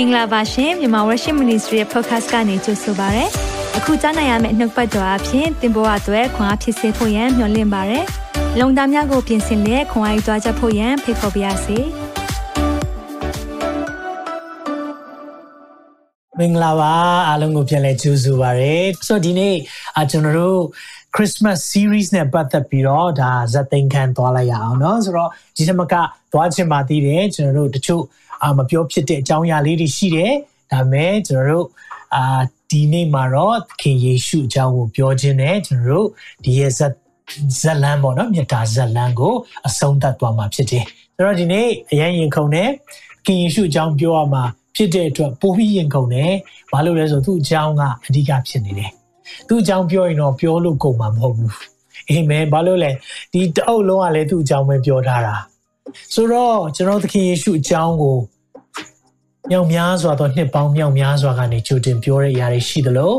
င်္ဂလာပါရှင်မြန်မာ Worship Ministry ရဲ့ podcast ကနေကြိုဆိုပါရစေ။အခုကြားနိုင်ရမယ့်နှုတ်ပတ်တော်အဖြစ်သင်ပေါ်အပ်ွယ်ခွန်အားဖြစ်စေဖို့ယံမျှဝင့်ပါရစေ။လုံတာများကိုပြင်ဆင်လက်ခွန်အားယူကြားချက်ဖို့ယံဖိတ်ခေါ်ပါရစေ။မင်္ဂလာပါအားလုံးကိုပြန်လဲကြိုဆိုပါရစေ။ဆိုတော့ဒီနေ့အကျွန်တော်တို့ Christmas series နဲ့ပတ်သက်ပြီးတော့ဒါဇက်သိန်းခန်းသွားလိုက်ရအောင်เนาะဆိုတော့ဒီထက်မကသွားချင်ပါသေးတယ်ကျွန်တော်တို့တချို့ အာမပြောဖြစ်တဲ့အကြောင်းအရာလေးတွေရှိတယ်ဒါပေမဲ့ကျွန်တော်တို့အာဒီနေ့မှာတော့ခင်ယေရှုအကြောင်းကိုပြောခြင်းနဲ့ကျွန်တော်တို့ဒီရဲ့ဇက်ဇလန်ပေါ့နော်မြတ်တာဇလန်ကိုအဆုံးသတ်သွားမှာဖြစ်တယ်ဆိုတော့ဒီနေ့အရင်ရင်ခုန်နဲ့ခင်ယေရှုအကြောင်းပြောရမှာဖြစ်တဲ့အတွက်ပိုပြီးရင်ခုန်တယ်ဘာလို့လဲဆိုသူ့အကြောင်းကအဓိကဖြစ်နေတယ်သူ့အကြောင်းပြောရင်တော့ပြောလို့ကုန်မှာမဟုတ်ဘူးအာမင်ဘာလို့လဲဒီတအုပ်လုံးကလည်းသူ့အကြောင်းပဲပြောထားတာဆိုတော့ကျွန်တော်သခင်ယေရှုအကြောင်းကို မြောက်များစွာသောနှစ်ပေါင်းမြောက်များစွာကနေကြိုတင်ပြောတဲ့အရာတွေရှိသလို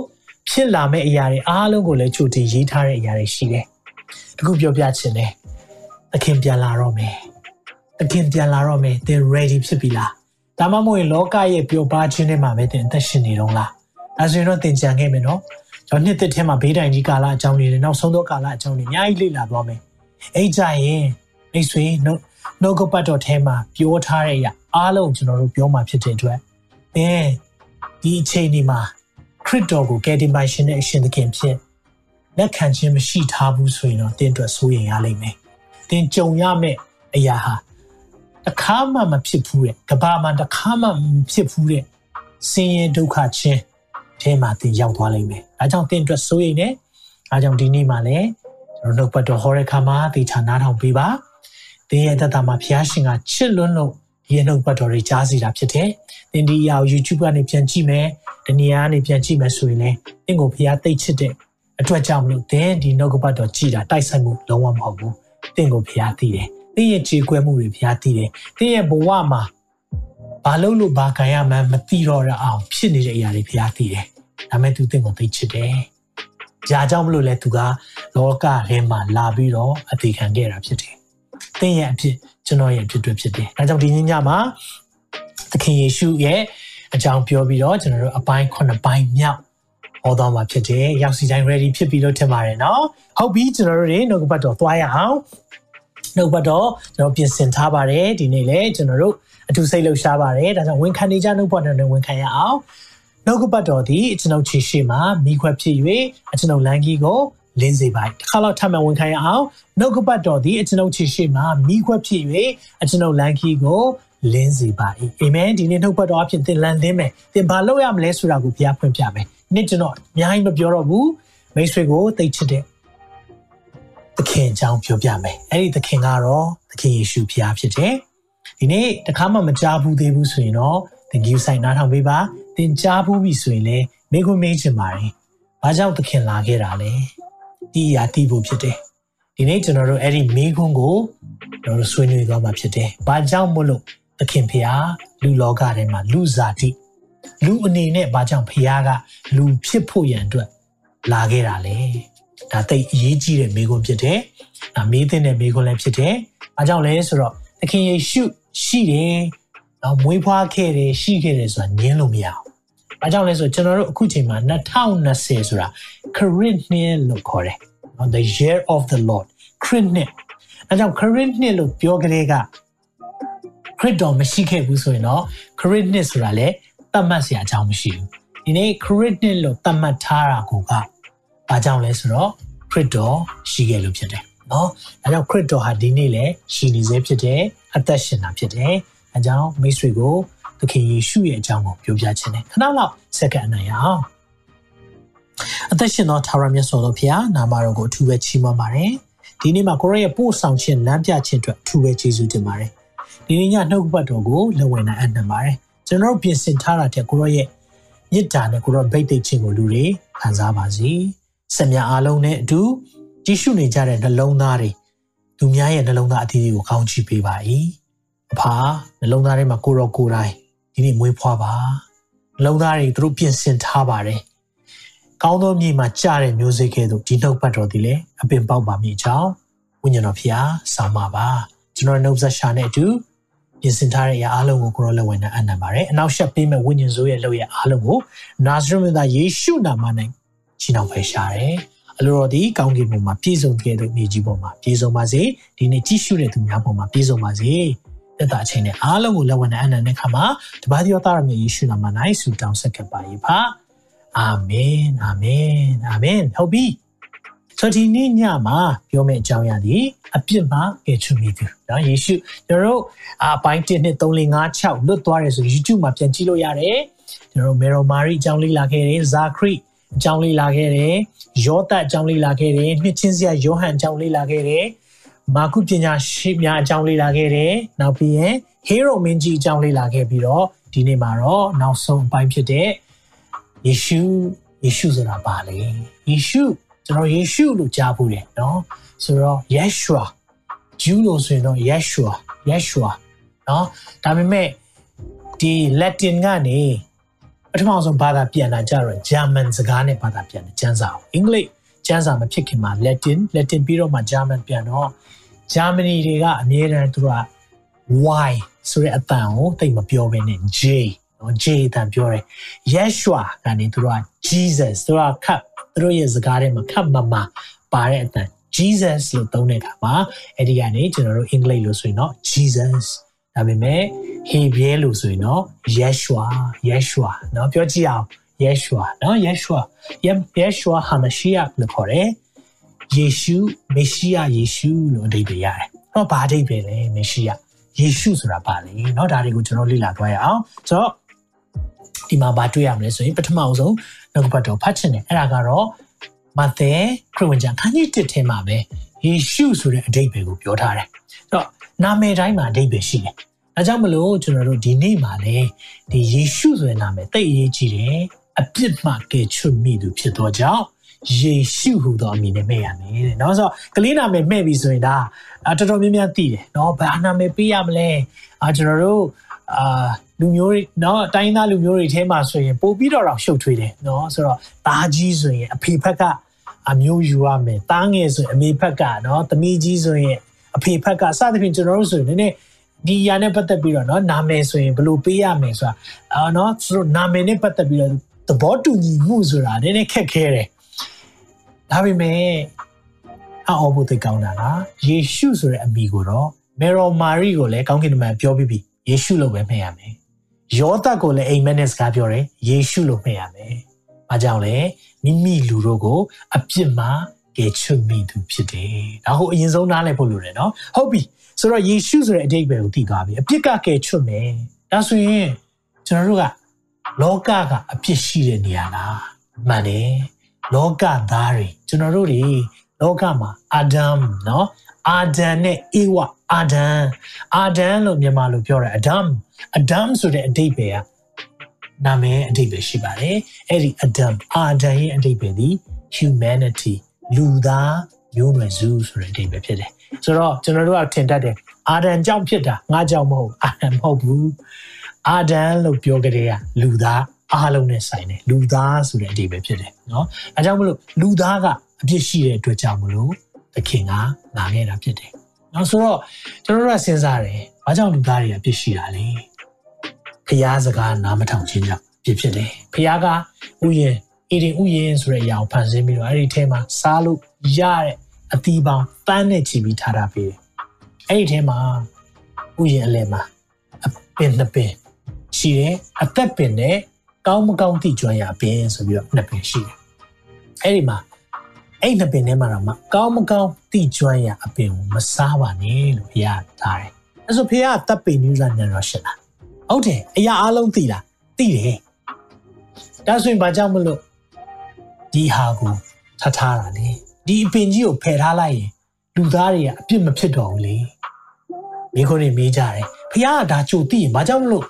ဖြစ်လာမယ့်အရာတွေအားလုံးကိုလည်းကြိုတင်ရေးထားတဲ့အရာတွေရှိတယ်။တခုပြောပြချင်တယ်။သခင်ပြန်လာတော့မယ်။သခင်ပြန်လာတော့မယ်။သင် ready ဖြစ်ပြီလား။ဒါမှမဟုတ်ရင်လောကရဲ့ပျော်ပါခြင်းတွေမှာပဲသင်အသက်ရှင်နေတော့လား။ဒါဆိုရင်တော့သင်ကြံခဲ့မယ်နော်။ကျွန်တော်နှစ်သက်ထဲမှာဘေးတိုင်ကြီးကာလအကြောင်းတွေနဲ့နောက်ဆုံးသောကာလအကြောင်းတွေအများကြီးလေ့လာသွားမယ်။အဲ့ကြရင်မိတ်ဆွေ နှုတ်နှုတ်ကပတ်တော်ထဲမှာပြောထားတဲ့အရာအားလုံးကျွန်တော်တို့ပြောမှာဖြစ်တဲ့အတွက်အဲဒီအချိန်ဒီမှာခရစ်တော်ကိုကယ်တင်ပါရှင်တဲ့အရှင်သခင်ဖြစ်လက်ခံခြင်းမရှိထားဘူးဆိုရင်တော့တင်းအတွက်စိုးရိမ်ရလိမ့်မယ်။တင်းကြုံရမယ့်အရာဟာတစ်ခါမှမဖြစ်ဘူးတဲ့ကဘာမှတစ်ခါမှမဖြစ်ဘူးတဲ့ဆင်းရဲဒုက္ခချင်းအဲမှာတင်းရောက်သွားလိမ့်မယ်။ဒါကြောင့်တင်းအတွက်စိုးရိမ်နေ။ဒါကြောင့်ဒီနေ့မှာလည်းကျွန်တော်နှုတ်ပတ်တော်ဟောတဲ့ခါမှာသေချာနားထောင်ပေးပါ။ သင်ရဲ့တသက်မှာဘုရားရှင်ကချစ်လွန်းလို့ဒီနှုတ်ပတ်တော်တွေကြားစီတာဖြစ်တယ်။သင်ဒီအရာကို YouTube ကနေပြန်ကြည့်မယ်။ဒီနေရာကနေပြန်ကြည့်မယ်ဆိုရင်လည်းသင်ကိုဘုရားသိချစ်တဲ့အတွက်ကြောင့်မလို့သင်ဒီနှုတ်ပတ်တော်ကြည်တာတိုက်ဆိုင်မှုလုံးဝမဟုတ်ဘူး။သင်ကိုဘုရားသိတယ်။သင်ရဲ့ခြေခွဲမှုတွေဘုရားသိတယ်။သင်ရဲ့ဘဝမှာဘာလို့လို့ဘာခံရမှန်းမသိတော့ရအောင်ဖြစ်နေတဲ့အရာတွေဘုရားသိတယ်။ဒါမဲ့သူသင်ကိုသိချစ်တယ်။ဒါကြောင့်မလို့လဲသူကလောကထဲမှာလာပြီးတော့အသေးခံခဲ့တာဖြစ်တယ် သင်ရဲ့အဖြစ်ကျွန်တော်ရဲ့အဖြစ်တွေဖြစ်တယ်။ဒါကြောင့်ဒီညညမှာသခင်ယေရှုရဲ့အကြောင်းပြောပြီးတော့ကျွန်တော်တို့အပိုင်း9ပိုင်းမြောက်ဟောတော့မှာဖြစ်တယ်။ရောက်စီတိုင်း ready ဖြစ်ပြီးလို့ထင်ပါတယ်နော်။ဟုတ်ပြီကျွန်တော်တို့တွေနှုတ်ကပတ်တော်သွားရအောင်။နှုတ်ပတ်တော်ကျွန်တော်ပြင်ဆင်ထားပါတယ်ဒီနေ့လည်းကျွန်တော်တို့အထူးစိတ်လှုပ်ရှားပါတယ်။ဒါကြောင့်ဝန်ခံနေကြနှုတ်ပတ်တော်နဲ့ဝန်ခံရအောင်။နှုတ်ကပတ်တော်ဒီကျွန်တော်ခြေရှိမှာမိခွက်ဖြစ်၍ကျွန်တော်လမ်းကြီးကို လင်းစေပါတစ်ခါတော့ထပ်မံဝန်ခံရအောင်နှုတ်ကပတ်တော်သည်အကျွန်ုပ်ချီရှိမှမိခွက်ဖြစ်၍အကျွန်ုပ်လမ်းခီကိုလင်းစေပါ၏အာမင်ဒီနေ့နှုတ်ပတ်တော်အဖြစ်သင်လန်းလင်းမယ်သင်ဘာလုပ်ရမလဲဆိုတာကိုဘုရားဖွင့်ပြမယ်နေ့ကျွန်တော်အများကြီးမပြောတော့ဘူးမိတ်ဆွေကိုသိချစ်တဲ့သခင်အကြောင်းပြောပြမယ်အဲ့ဒီသခင်ကတော့သခင်ယေရှုဘုရားဖြစ်တယ်ဒီနေ့တခါမှမကြားဘူးသေးဘူးဆိုရင်တော့သင်ကြီးဆိုင်နားထောင်ပေးပါသင်ကြားဘူးပြီဆိုရင်လည်းမိခွန်းမေးချင်ပါတယ်ဘာကြောင့်သခင်လာခဲ့တာလဲ တီးရာတီးဖို့ဖြစ်တယ်ဒီနေ့ကျွန်တော်တို့အဲ့ဒီမိခွန်းကိုကျွန်တော်တို့ဆွေးနွေးသွားမှာဖြစ်တယ်ဘာကြောင့်မို့လို့သခင်ဖျားလူလောကထဲမှာလူဇာတိလူအနေနဲ့ဘာကြောင့်ဖျားကလူဖြစ်ဖို့ရန်အတွက်လာခဲ့တာလဲဒါတိတ်အရေးကြီးတဲ့မိခွန်းဖြစ်တယ်ဒါမေးတဲ့မိခွန်းလည်းဖြစ်တယ်ဘာကြောင့်လဲဆိုတော့သခင်ယေရှုရှိတယ်တော့မွေးဖွားခဲ့တယ်ရှိခဲ့တယ်ဆိုတာညင်းလို့မရအော င်။အားကြောင့်လဲဆိုကျွန်တော်တို့အခုချိန်မှာ2020ဆိုတာခရစ်နှစ်လို့ခေါ်တယ်။ the year of the Lord ခရစ်နှစ်။အဲကြောင့်ခရစ်နှစ်လို့ပြောကြတဲ့ကခရစ်တော်မရှိခဲ့ဘူးဆိုရင်တော့ခရစ်နှစ်ဆိုတာလည်းသတ်မှတ်စရာအကြောင်းမရှိဘူး။ဒီနေ့ခရစ်နှစ်လို့သတ်မှတ်ထားတာကိုကဘာကြောင့်လဲဆိုတော့ခရစ်တော်ရှိခဲ့လို့ဖြစ်တယ်။နော်။အဲကြောင့်ခရစ်တော်ဟာဒီနေ့လည်းရှိနေစေဖြစ်တယ်။အသက်ရှင်တာဖြစ်တယ်။အဲကြောင့်မိတ်ဆွေကို သခင်ယေရှုရဲ့အကြောင်းကိုပြောပြခြင်းနဲ့ခဏလောက်စက္ကန့်အနိုင်ရအောင်အသက်ရှင်သောထာဝရမြတ်စွာဘုရားနာမတော်ကိုအထူးပဲချီးမွမ်းပါတယ်ဒီနေ့မှာကိုရရဲ့ပို့ဆောင်ခြင်းလမ်းပြခြင်းအတွက်အထူးပဲကျေးဇူးတင်ပါတယ်ဒီနေ့ညနှုတ်ပတ်တော်ကိုလက်ဝင်နိုင်အပ်နေပါတယ်ကျွန်တော်ပြင်ဆင်ထားတာတဲ့ကိုရရဲ့မေတ္တာနဲ့ကိုရဗိတ်သိက်ခြင်းကိုလူတွေခံစားပါစေစမြအားလုံးနဲ့အတူကြည့်ရှုနေကြတဲ့နှလုံးသားတွေသူများရဲ့နှလုံးသားအသီးတွေကိုကောင်းချီးပေးပါ၏အဖာနှလုံးသားထဲမှာကိုရောကိုယ်တိုင် ဒီနေ့မွေးဖွားပါလုံသားတွေသူတို့ပြင်ဆင်ထားပါတယ်ကောင်းသောမြေမှာကြားတဲ့မျိုးစေ့ကဲ့သို့ဒီနှုတ်ပတ်တော်ဒီလေအပင်ပေါက်ပါမြေကြောင်းဝိညာဉ်တော်ဖျားစာမပါကျွန်တော်နှုတ်ဆက်ရှာနဲ့အတူပြင်ဆင်ထားတဲ့အရာအလုံးကိုကိုရောလက်ဝင်နဲ့အနံပါတယ်အနောက်ရှက်ပေးမဲ့ဝိညာဉ်ဆိုးရဲ့လုပ်ရဲ့အလုံးကိုနာဇရမသားယေရှုနာမနဲ့ချီနှောင်ဖယ်ရှားတယ်အလိုတော်ဒီကောင်းကင်ဘုံမှာပြည့်စုံခဲ့တဲ့မြေကြီးပေါ်မှာပြည့်စုံပါစေဒီနေ့ကြည့်ရှုတဲ့သူများပေါ်မှာပြည့်စုံပါစေ တက်တာအချိန်နဲ့အားလုံးကိုလက်ဝင်နဲ့အနံတဲ့ခါမှာတပါးဒီယောသားရမြေယေရှုနာမ၌ဆုတောင်းဆက်ခဲ့ပါ၏ပါအာမင်အာမင်အာမင်ဟုတ်ပြီဆိုဒီနေ့ညမှာပြောမယ့်အကြောင်းအရာဒီအပြစ်မှာကယ်ချွမိသူเนาะယေရှုကျွန်တော်တို့အပိုင်း1နဲ့3 4 5 6လွတ်သွားတယ်ဆို YouTube မှာပြန်ကြည့်လို့ရတယ်ကျွန်တော်တို့မေရိုမာရီအကြောင်းလေးလာခဲ့တယ်ဇာခရီအကြောင်းလေးလာခဲ့တယ်ယောသတ်အကြောင်းလေးလာခဲ့တယ်နှစ်ချင်းစရာယောဟန်အကြောင်းလေးလာခဲ့တယ် မာကုပညာရှိများအကြောင်းလေ့လာခဲ့တယ်။နောက်ပြီးရင် hero မင်းကြီးအကြောင်းလေ့လာခဲ့ပြီးတော့ဒီနေ့မှာတော့နောက်ဆုံးအပိုင်းဖြစ်တဲ့ယေရှုယေရှုဆိုတာပါလေ။ယေရှုကျွန်တော်ယေရှုလို့ကြားဖို့တယ်နော်။ဆိုတော့ Yeshua ဂျူးလို့ဆိုရင်တော့ Yeshua Yeshua နော်။ဒါပေမဲ့ဒီ Latin ကနေပထမဆုံးဘာသာပြန်တာကြတော့ German စကားနဲ့ဘာသာပြန်တယ်ကျမ်းစာ။အင်္ဂလိပ်ကျမ်းစာမဖြစ်ခင်မှာ Latin Latin ပြီးတော့မှ German ပြန်တော့ ဂျာမနီတွေကအများရန်သူက why ဆိုတဲ့အတန်ကိုတိတ်မပြောဘဲနဲ့ J နော် J အတန်ပြောတယ်။ Yeshua ကနေသူတို့က Jesus သူတို့ကခတ်သူတို့ရဲ့စကားထဲမှာခတ်မမပါတဲ့အတန် Jesus လို့သုံးတဲ့အခါမှာအဲ့ဒီကနေကျွန်တော်တို့အင်္ဂလိပ်လို့ဆိုရင်တော့ Jesus ဒါပေမဲ့ Hebrew လို့ဆိုရင်တော့ Yeshua Yeshua နော်ပြောကြည့်အောင် Yeshua နော် Yeshua Yeshua HaMashiach လို့ခေါ်တယ်။ ယေရှုမေရှိယယေရှုလို့အဓိပ္ပာယ်ရတယ်။တော့ဘာအဓိပ္ပာယ်လဲမေရှိယယေရှုဆိုတာပါလေเนาะဒါတွေကိုကျွန်တော်လေ့လာသွားရအောင်။ဆိုတော့ဒီမှာဘာတွေ့ရမလဲဆိုရင်ပထမအဆုံးနှုတ်ကပတ်တော်ဖတ်ချင်တယ်အဲ့ဒါကတော့မဿဲခရစ်ဝင်ကျမ်းခန်းကြီး1ထဲမှာပဲယေရှုဆိုတဲ့အဓိပ္ပာယ်ကိုပြောထားတယ်။အဲ့တော့နာမည်တိုင်းမှာအဓိပ္ပာယ်ရှိတယ်။အဲကြောင့်မလို့ကျွန်တော်တို့ဒီနေ့မှာလေဒီယေရှုဆိုတဲ့နာမည်တိတ်အရေးကြီးတယ်။အပြစ်မှကယ်ချွတ်မိသူဖြစ်သောကြောင့် ယေရှုဟူသောအမည်နဲ့မဲ့ရမယ်တဲ့။နော်ဆိုတော့ကလေးနာမည်မဲ့ပြီဆိုရင်ဒါအတော်တော်များများသိတယ်နော်။ဘာနာမည်ပေးရမလဲ။အာကျွန်တော်တို့အာလူမျိုးတွေเนาะတိုင်းသားလူမျိုးတွေထဲမှာဆိုရင်ပို့ပြီးတော့တော့ရှုပ်ထွေးတယ်เนาะဆိုတော့တားကြီးဆိုရင်အဖေဖက်ကအမျိုးယူရမယ်တားငယ်ဆိုရင်အမေဖက်ကเนาะသမီးကြီးဆိုရင်အဖေဖက်ကစသဖြင့်ကျွန်တော်တို့ဆိုရင်နည်းနည်းဒီຢာနဲ့ပတ်သက်ပြီးတော့เนาะနာမည်ဆိုရင်ဘယ်လိုပေးရမယ်ဆိုတာအာเนาะဆိုတော့နာမည်နဲ့ပတ်သက်ပြီးတော့သဘောတူညီမှုဆိုတာနည်းနည်းခက်ခဲတယ် ဒါပေမဲ့အော်ဘုသိကောင်းတာလားယေရှုဆိုတဲ့အမည်ကိုတော့မေရိုမာရီကိုလည်းကောင်းကင်မှာပြောပြီးပြီယေရှုလို့ပဲမှတ်ရမယ်ယောသကိုလည်းအိမ်မက်နဲ့စကားပြောတယ်ယေရှုလို့မှတ်ရမယ်။ဘာကြောင့်လဲမိမိလူတို့ကို အပြစ်မှာကယ်ချွတ်မိသူဖြစ်တယ်။ဒါဟိုအရင်ဆုံးနားလည်ဖို့လိုတယ်နော်။ဟုတ်ပြီ။ဆိုတော့ယေရှုဆိုတဲ့အတိတ်ပဲကိုသိသွားပြီ။အပြစ်ကကယ်ချွတ်မယ်။ဒါဆိုရင်ကျွန်တော်တို့ကလောကကအပြစ်ရှိတဲ့နေရာလား။မှန်တယ်။ လောကသားတွေကျွန်တော်တို့တွေလောကမှာအာဒမ်နော်အာဒမ်နဲ့အေဝအာဒမ်အာဒမ်လို့မြန်မာလိုပြောတယ်အဒမ်အဒမ်ဆိုတဲ့အဓိပ္ပာယ်ကနာမည်အဓိပ္ပာယ်ရှိပါတယ်အဲ့ဒီအဒမ်အာဒမ်ရဲ့အဓိပ္ပာယ်ဒီ humanity လူသားမျိုးနွယ်စုဆိုတဲ့အဓိပ္ပာယ်ဖြစ်တယ်ဆိုတော့ကျွန်တော်တို့ကထင်တတ်တယ်အာဒမ်ကြောင့်ဖြစ်တာငါကြောင့်မဟုတ်အာဒမ်မဟုတ်ဘူးအာဒမ်လို့ပြောကြတဲ့ကလူသား အားလုံးနဲ့ဆိုင်တယ်လူသားဆိုတဲ့အဓိပ္ပာယ်ဖြစ်တယ်เนาะအဲကြောင့်မလို့လူသားကအပြစ်ရှိတဲ့အတွက်ကြောင့်မလို့သခင်ကလာခဲ့တာဖြစ်တယ်။နောက်ဆိုတော့ကျွန်တော်တို့ကစဉ်းစားတယ်။ဘာကြောင့်လူသားတွေအပြစ်ရှိတာလဲ။ဖျားစကားနားမထောင်ခြင်းကြောင့်ပြစ်ဖြစ်တယ်။ဖျားကဥယျာဉ်အေဒင်ဥယျာဉ်ဆိုတဲ့အရာကိုဖန်ဆင်းပြီးတော့အဲ့ဒီထဲမှာစားလို့ရတဲ့အသီးပေါင်းတန်းနဲ့ချီပြီးထားတာပေးတယ်။အဲ့ဒီထဲမှာဥယျာဉ်အလယ်မှာအပင်နှစ်ပင်ရှိတယ်။အသက်ပင်နဲ့ ကောင်းမကောင်းသိကြွရပင်ဆိုပြီးတော့နှစ်ပင်ရှိတယ်။အဲ့ဒီမှာအဲ့နှစ်ပင်ထဲမှာတော့မကောင်းမကောင်းတိကျွမ်းရအပင်ကိုမစားပါနဲ့လို့ဘုရားထားတယ်။အဲဆိုဘုရားတပ်ပင်နူးလာညံတော့ရှင်းလား။ဟုတ်တယ်အရာအလုံးသိလားသိတယ်။ဒါဆိုရင်ဘာကြောင့်မလို့ဒီဟာကိုထားထားတာလေ။ဒီအပင်ကြီးကိုဖယ်ထားလိုက်ရင်လူသားတွေကအပြစ်မဖြစ်တော့ဘူးလေ။မိခွန်းတွေမေးကြတယ်။ဘုရားကဒါကြိုသိရင်ဘာကြောင့်မလို့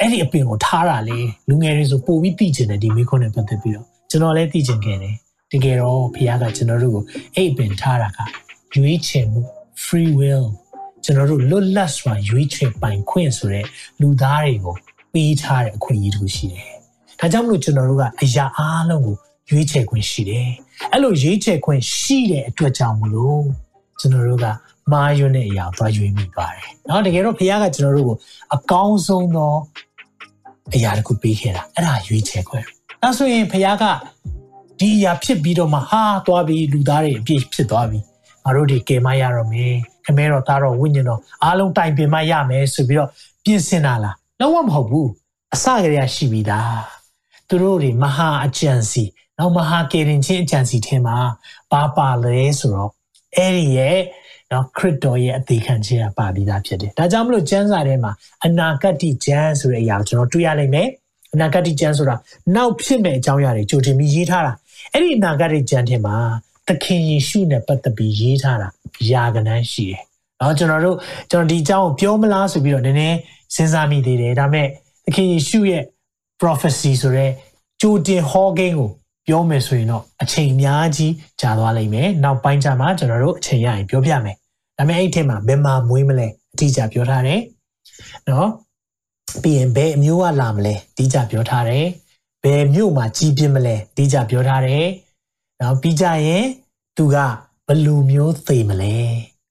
အဲ့ဒီအပင်ကိုထားတာလေလူငယ်တွေဆိုပို့ပြီးသိကျင်တယ်ဒီမိခွန်းနဲ့ပတ်သက်ပြီးတော့ကျွန်တော်လည်းသိကျင်ခဲ့တယ်တကယ်တော့ဖခင်ကကျွန်တော်တို့ကိုအဲ့အပင်ထားတာကရွေးချယ်မှု free will ကျွန်တော်တို့လွတ်လပ်စွာရွေးချယ်ပိုင်ခွင့်ဆိုတဲ့လူသားတွေကိုပေးထားတဲ့အခွင့်အရေးတူရှိတယ်ဒါကြောင့်မလို့ကျွန်တော်တို့ကအရာအားလုံးကိုရွေးချယ်ခွင့်ရှိတယ်။အဲ့လိုရွေးချယ်ခွင့်ရှိတဲ့အတွက်ကြောင့်မလို့ကျွန်တော်တို့ကမာယွန်းတဲ့အရာကိုသွားရွေးမိပါတယ်။နော်တကယ်တော့ဘုရားကကျွန်တော်တို့ကိုအကောင်းဆုံးသော အရာတစ်ခုပေးခဲ့တာအဲ့ဒါရွေးချယ်ခွင့်အဲဆိုရင်ဖခင်ကဒီအရာဖြစ်ပြီးတော့မှဟာသွားပြီးလူသားတွေအပြည့်ဖြစ်သွားပြီငါတို့တွေကယ်မရတော့မယ်ခမဲတော်သားတော်ဝိညာဉ်တော်အားလုံးတိုင်ပင်မရမယ်ဆိုပြီးတော့ပြင်ဆင်တာလားလုံးဝမဟုတ်ဘူးအစကတည်းကရှိပြီးသားသူတို့တွေမဟာအကြံစီနောက်မဟာကေရင်ချင်းအကြံစီထဲမှာပါပါလဲဆိုတော့အဲ့ဒီရဲ့ နော်ခရစ်တော်ရဲ့အသေးခံခြင်းကပါပြီးသားဖြစ်တယ်။ဒါကြောင့်မလို့ကျမ်းစာထဲမှာအနာဂတ်ကျမ်းဆိုတဲ့အရာကိုကျွန်တော်တွေ့ရလိမ့်မယ်။အနာဂတ်ကျမ်းဆိုတာနောက်ဖြစ်မဲ့အကြောင်းအရာတွေကြိုတင်ပြီးရေးထားတာ။အဲ့ဒီအနာဂတ်ကျမ်းထဲမှာသခင်ယေရှုနဲ့ပတ်သက်ပြီးရေးထားတာယာကနန်းရှိတယ်။နော်ကျွန်တော်တို့ကျွန်တော်ဒီအကြောင်းကိုပြောမလားဆိုပြီးတော့နည်းနည်းစဉ်းစားမိသေးတယ်။ဒါပေမဲ့သခင်ယေရှုရဲ့ prophecy ဆိုတဲ့ကြိုတင်ဟောကိန်းကိုပြောမယ်ဆိုရင်တော့အချိန်အများကြီးကြာသွားလိမ့်မယ်။နောက်ပိုင်းကျမှကျွန်တော်တို့အချိန်ရရင်ပြောပြမယ်။ ဒါပေမဲ့အဲ့ဒီထဲမှာဘယ်မှာမွေးမလဲအတိအကျပြောထားတယ်။နော်ပြီးရင်ဘယ်အမျိုးကလာမလဲအတိအကျပြောထားတယ်။ဘယ်မြို့မှာကြီးပြင်းမလဲအတိအကျပြောထားတယ်။နောက်ပြီးကြရင်သူကဘလူမျိုးသေမလဲ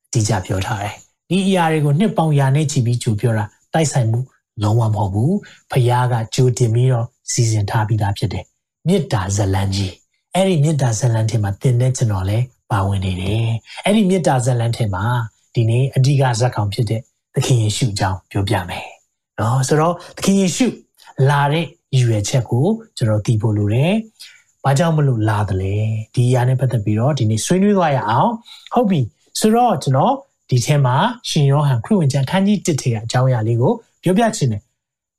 အတိအကျပြောထားတယ်။ဒီအရာတွေကိုနှစ်ပေါင်းရာနဲ့ချီပြီးကြိုပြောတာတိုက်ဆိုင်မှုလုံးဝမဟုတ်ဘူး။ဖခင်ကကြိုတင်ပြီးတော့စီစဉ်ထားပြီးသားဖြစ်တယ်မေတ္တာဇလံကြီးအဲ့ဒီမေတ္တာဇလံထဲမှာသင်တဲ့ကျွန်တော်လည်း ပါဝင်နေတယ်အဲ့ဒီမေတ္တာဇလံထဲမှာဒီနေ့အဓိကဇက်ကောင်ဖြစ်တဲ့သခင်ယေရှုအကြောင်းပြောပြမယ်နော်ဆိုတော့သခင်ယေရှုလာတဲ့ရည်ရွယ်ချက်ကိုကျွန်တော်သိဖို့လိုတယ်ဘာကြောင့်မလို့လာတယ်လဲဒီအရာနဲ့ပတ်သက်ပြီးတော့ဒီနေ့ဆွေးနွေးသွားရအောင်ဟုတ်ပြီဆိုတော့ကျွန်တော်ဒီထဲမှာရှင်ယောဟန်ခရစ်ဝင်ကျမ်းခန်းကြီး1ထဲကအကြောင်းအရာလေးကိုပြောပြချင်တယ်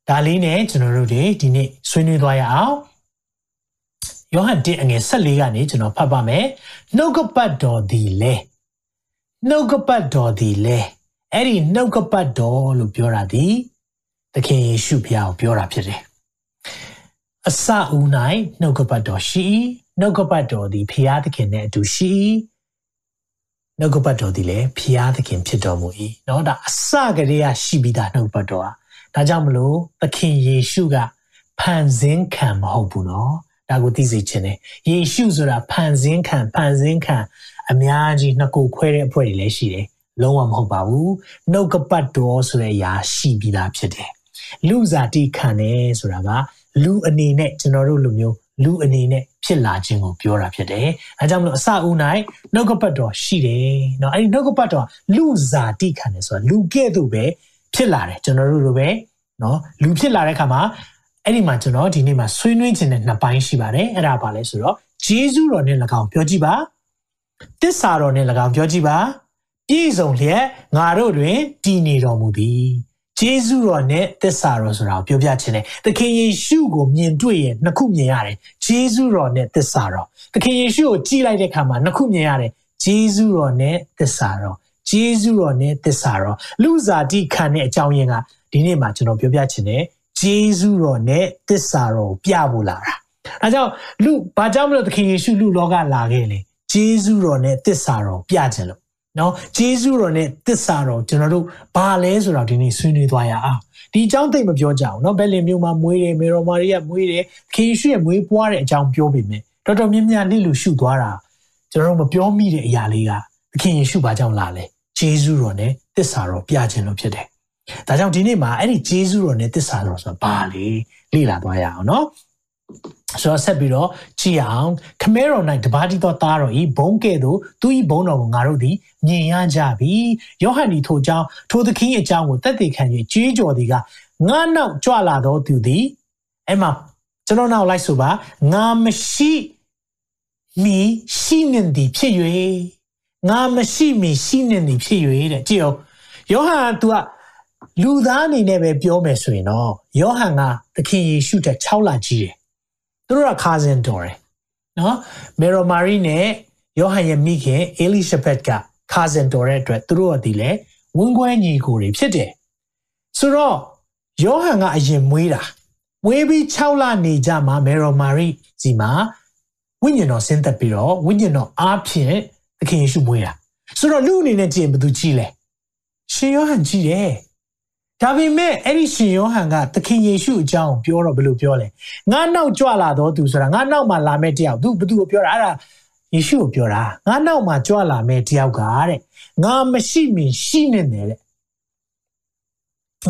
ဒါလေးနဲ့ကျွန်တော်တို့ဒီနေ့ဆွေးနွေးသွားရအောင် ယောဟန်1အငယ်14ကနေကျွန်တော်ဖတ်ပါမယ်နှုတ်ကပတ်တော်ဒီလေနှုတ်ကပတ်တော်ဒီလေအဲ့ဒီနှုတ်ကပတ်တော်လို့ပြောတာဒီသခင်ယေရှုဖျားကိုပြောတာဖြစ်တယ်အစဦး၌နှုတ်ကပတ်တော်ရှိနှုတ်ကပတ်တော်ဒီဖျားသခင်နဲ့အတူရှိနှုတ်ကပတ်တော်ဒီလေဖျားသခင်ဖြစ်တော်မူ၏เนาะဒါအစကတည်းကရှိပြီးသားနှုတ်ပတ်တော်อ่ะဒါကြောင့်မလို့သခင်ယေရှုကဖန်ဆင်းခံမဟုတ်ဘူးเนาะ ဒါကိုသိစေချင်တယ်ယေရှုဆိုတာဖန်ဆင်းခံဖန်ဆင်းခံအများကြီးနှစ်ကိုခွဲတဲ့အဖွဲ့တွေလည်းရှိတယ်လုံးဝမဟုတ်ပါဘူးနှုတ်ကပတ်တော်ဆိုတဲ့အရာရှိပြီးသားဖြစ်တယ်လူစားတိခံတယ်ဆိုတာကလူအနေနဲ့ကျွန်တော်တို့လူမျိုးလူအနေနဲ့ဖြစ်လာခြင်းကိုပြောတာဖြစ်တယ်။အဲကြောင့်မလို့အစဦး၌နှုတ်ကပတ်တော်ရှိတယ်။နော်အဲဒီနှုတ်ကပတ်တော်လူစားတိခံတယ်ဆိုတာလူကဲ့သို့ပဲဖြစ်လာတယ်ကျွန်တော်တို့လိုပဲနော်လူဖြစ်လာတဲ့အခါမှာ အဲ့ဒီမှာကျွန်တော်ဒီနေ့မှာဆွေးနွေးခြင်းတဲ့နှစ်ပိုင်းရှိပါတယ်အဲ့ဒါပါလဲဆိုတော့ဂျေဇုတော်နဲ့၎င်းပြောကြည့်ပါတစ္ဆာတော်နဲ့၎င်းပြောကြည့်ပါပြည့်စုံလျက်ငါတို့တွင်တည်နေတော်မူသည်ဂျေဇုတော်နဲ့သစ္စာတော်ဆိုတာကိုပြောပြခြင်းတယ်။သခင်ယေရှုကိုမြင်တွေ့ရင်နှစ်ခုမြင်ရတယ်။ဂျေဇုတော်နဲ့သစ္စာတော်။သခင်ယေရှုကိုကြည့်လိုက်တဲ့အခါမှာနှစ်ခုမြင်ရတယ်။ဂျေဇုတော်နဲ့သစ္စာတော်။ဂျေဇုတော်နဲ့သစ္စာတော်။လူစားတိခံတဲ့အကြောင်းရင်းကဒီနေ့မှာကျွန်တော်ပြောပြခြင်းတယ် ဂျေဇုတော်နဲ့တစ္ဆာတော်ပြဖို့လာတာအဲကြောင့်လူဘာကြောင့်မလို့သခင်ယေရှုလူလောကလာခဲ့လဲဂျေဇုတော်နဲ့တစ္ဆာတော်ပြခြင်းလို့နော်ဂျေဇုတော်နဲ့တစ္ဆာတော်ကျွန်တော်တို့ဘာလဲဆိုတော့ဒီနေ့ဆွေးနွေးသွားရအောင်ဒီအကြောင်းသိမပြောကြအောင်နော်ဘယ်လင်မျိုးမှာမွေးတယ်မေရောမာရီယာမွေးတယ်ခင်ယေရှုရဲ့မွေးပွားတဲ့အကြောင်းပြောပေမဲ့တော်တော်များများလိလူရှုသွားတာကျွန်တော်တို့မပြောမိတဲ့အရာလေးကသခင်ယေရှုဘာကြောင့်လာလဲဂျေဇုတော်နဲ့တစ္ဆာတော်ပြခြင်းလို့ဖြစ်တယ် ဒါကြောင့်ဒီနေ့မှာအဲ့ဒီဂျေဇုတော်နဲ့တစ္ဆာတော်ဆိုတာဘာလဲလေ့လာသွားရအောင်နော်ဆိုတော့ဆက်ပြီးတော့ကြည်အောင်ခမဲတော်၌တပါးတိသောသားတော်ဤဘုံကဲ့သို့သူဤဘုံတော်ကိုငါတို့သည်မြင်ရကြပြီယောဟန်ဒီထို့ကြောင့်ထိုသခင်အကြောင်းကိုတက်တည်ခံ၍ကြွေးကြော်သည်ကငါနောက်ကြွလာတော်သူသည်အဲ့မှာကျွန်တော်နောက်လိုက်ဆိုပါငါမရှိမီရှိနေသည်ဖြစ်၍ငါမရှိမီရှိနေသည်ဖြစ်၍တဲ့ကြည့်အောင်ယောဟန် तू က လူသားအနေနဲ့ပဲပြောမယ်ဆိုရင်တော့ယောဟန်ကသခင်ယေရှုတက်6လကြီးတယ်သူတို့ကခါစင်တော်တယ်နော်မေရိုမာရီနဲ့ယောဟန်ရဲ့မိခင်အေလိရှဘက်ကခါစင်တော်တဲ့အတွက်သူတို့ကဒီလေဝင်းခွဲညီကိုတွေဖြစ်တယ်ဆိုတော့ယောဟန်ကအရင်မွေးတာမွေးပြီး6လနေကြမှာမေရိုမာရီစီမှာဝိညာဉ်တော်ဆင်းသက်ပြီးတော့ဝိညာဉ်တော်အားဖြင့်သခင်ယေရှုမွေးတာဆိုတော့လူအနေနဲ့ကြည့်ရင်ဘယ်သူကြည့်လဲရှင်ယောဟန်ကြည့်တယ် ဒါပေမဲ့အဲ့ဒီရှင်ယောဟန်ကသခင်ယေရှုအကြောင်းပြောတော့ဘယ်လိုပြောလဲငါနောက်ကြွလာတော့သူဆိုတာငါနောက်မှလာမဲ့တယောက်သူဘသူကိုပြောတာအဲ့ဒါယေရှုကိုပြောတာငါနောက်မှာကြွလာမယ်တယောက်ကတဲ့ငါမရှိမီရှိနေတယ်တဲ့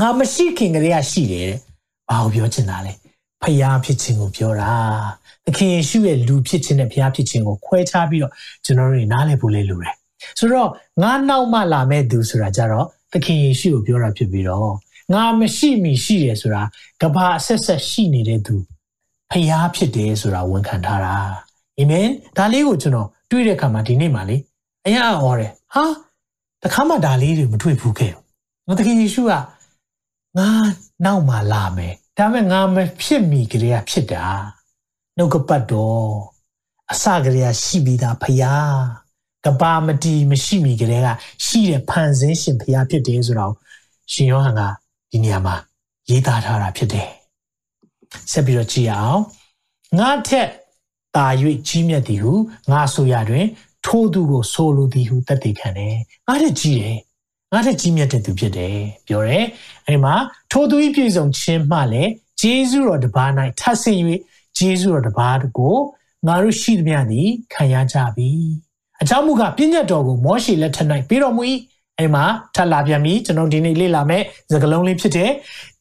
ငါမရှိခင်ကလေးကရှိတယ်တဲ့ဘာကိုပြောချင်တာလဲဖျားဖြစ်ခြင်းကိုပြောတာသခင်ယေရှုရဲ့လူဖြစ်ခြင်းနဲ့ဖျားဖြစ်ခြင်းကိုခွဲခြားပြီးတော့ကျွန်တော်တို့နားလည်ဖို့လေးလိုတယ်ဆိုတော့ငါနောက်မှလာမဲ့သူဆိုတာကြတော့ သခင်ယေရှုကိုပြောတာဖြစ်ပြီးတော့ငါမရှိမီရှိတယ်ဆိုတာကဘာအဆက်ဆက်ရှိနေတဲ့သူဖျားဖြစ်တယ်ဆိုတာဝန်ခံထားတာအာမင်ဒါလေးကိုကျွန်တော်တွေ့တဲ့အခါမှာဒီနေ့မှလေအရင်အော်တယ်ဟာတခါမှဒါလေးတွေမတွေ့ဘူးခဲ့ဘူးသခင်ယေရှုကငါနောက်မှလာမယ်ဒါပေမဲ့ငါမဖြစ်မီကလေးကဖြစ်တာနှုတ်ကပတ်တော်အစကလေးကရှိပြီးသားဖျား ကဘာမတီမရှိမီကလေးကရှိတဲ့ဖန်ဆင်းရှင်ဖျားဖြစ်တယ်ဆိုတော့ရှင်ယောဟန်ကဒီနေရာမှာရေးသားထားတာဖြစ်တယ်ဆက်ပြီးတော့ကြည့်အောင်ငါထက်တာ၍ကြီးမြတ်သည်ဟုငါဆိုရတွင် ထိုးသူကိုဆိုလိုသည်ဟုတတ်သိခံတယ်ငါထက်ကြီးတယ်ငါထက်ကြီးမြတ်တဲ့သူဖြစ်တယ်ပြောတယ်အဲဒီမှာထိုသူ၏ပြည်စုံခြင်းမှလည်းဂျေဇုတော်တပါး၌ထပ်ဆင့်၍ဂျေဇုတော်တပါးကိုငါတို့ရှိသမျှသည်ခံရကြပြီ အကြောင်းမူကားပြည့်ညတ်တော်ကိုမောရှေလက်ထက်၌ပြီးတော်မူ၏အဲဒီမှာထပ်လာပြန်ပြီကျွန်တော်ဒီနေ့လေ့လာမယ့်စကားလုံးလေးဖြစ်တဲ့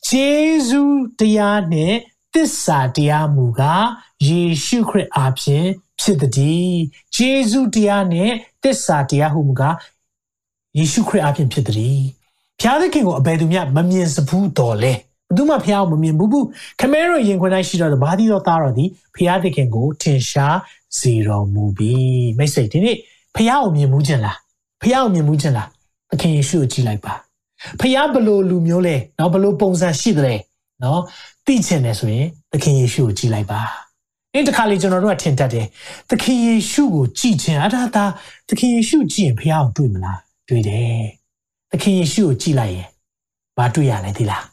ဂျေဇုတရားနဲ့တစ္ဆာတရားမူကားယေရှုခရစ်အားဖြင့်ဖြစ်သည်ဂျေဇုတရားနဲ့တစ္ဆာတရားဟုမူကားယေရှုခရစ်အားဖြင့်ဖြစ်သည်ဖျားသခင်ကိုအဘယ်သူမျှမမြင်စဘူးတော်လဲဘသူမှဖျားကိုမမြင်ဘူးဘူးခမဲတော်ရင်ခွင်၌ရှိတော်ဘာသီတော်သားတော်သည်ဖျားသခင်ကိုထင်ရှား စီတော်မူပြီမိတ်ဆွေဒီနေ့ဖះအောင်မြင်မှုခြင်းလားဖះအောင်မြင်မှုခြင်းလားသခင်ယေရှုကိုကြည်လိုက်ပါဖះဘလို့လူမျိုးလဲနော်ဘလို့ပုံစံရှိတယ်နော်သိချင်တယ်ဆိုရင်သခင်ယေရှုကိုကြည်လိုက်ပါအင်းတခါလေကျွန်တော်တို့ကထင်တတ်တယ်သခင်ယေရှုကိုကြည်ခြင်းအထာသာသခင်ယေရှုကြည်ရင်ဖះအောင်တွေ့မလားတွေ့တယ်သခင်ယေရှုကိုကြည်လိုက်ရင်မတွေ့ရလဲဒီလား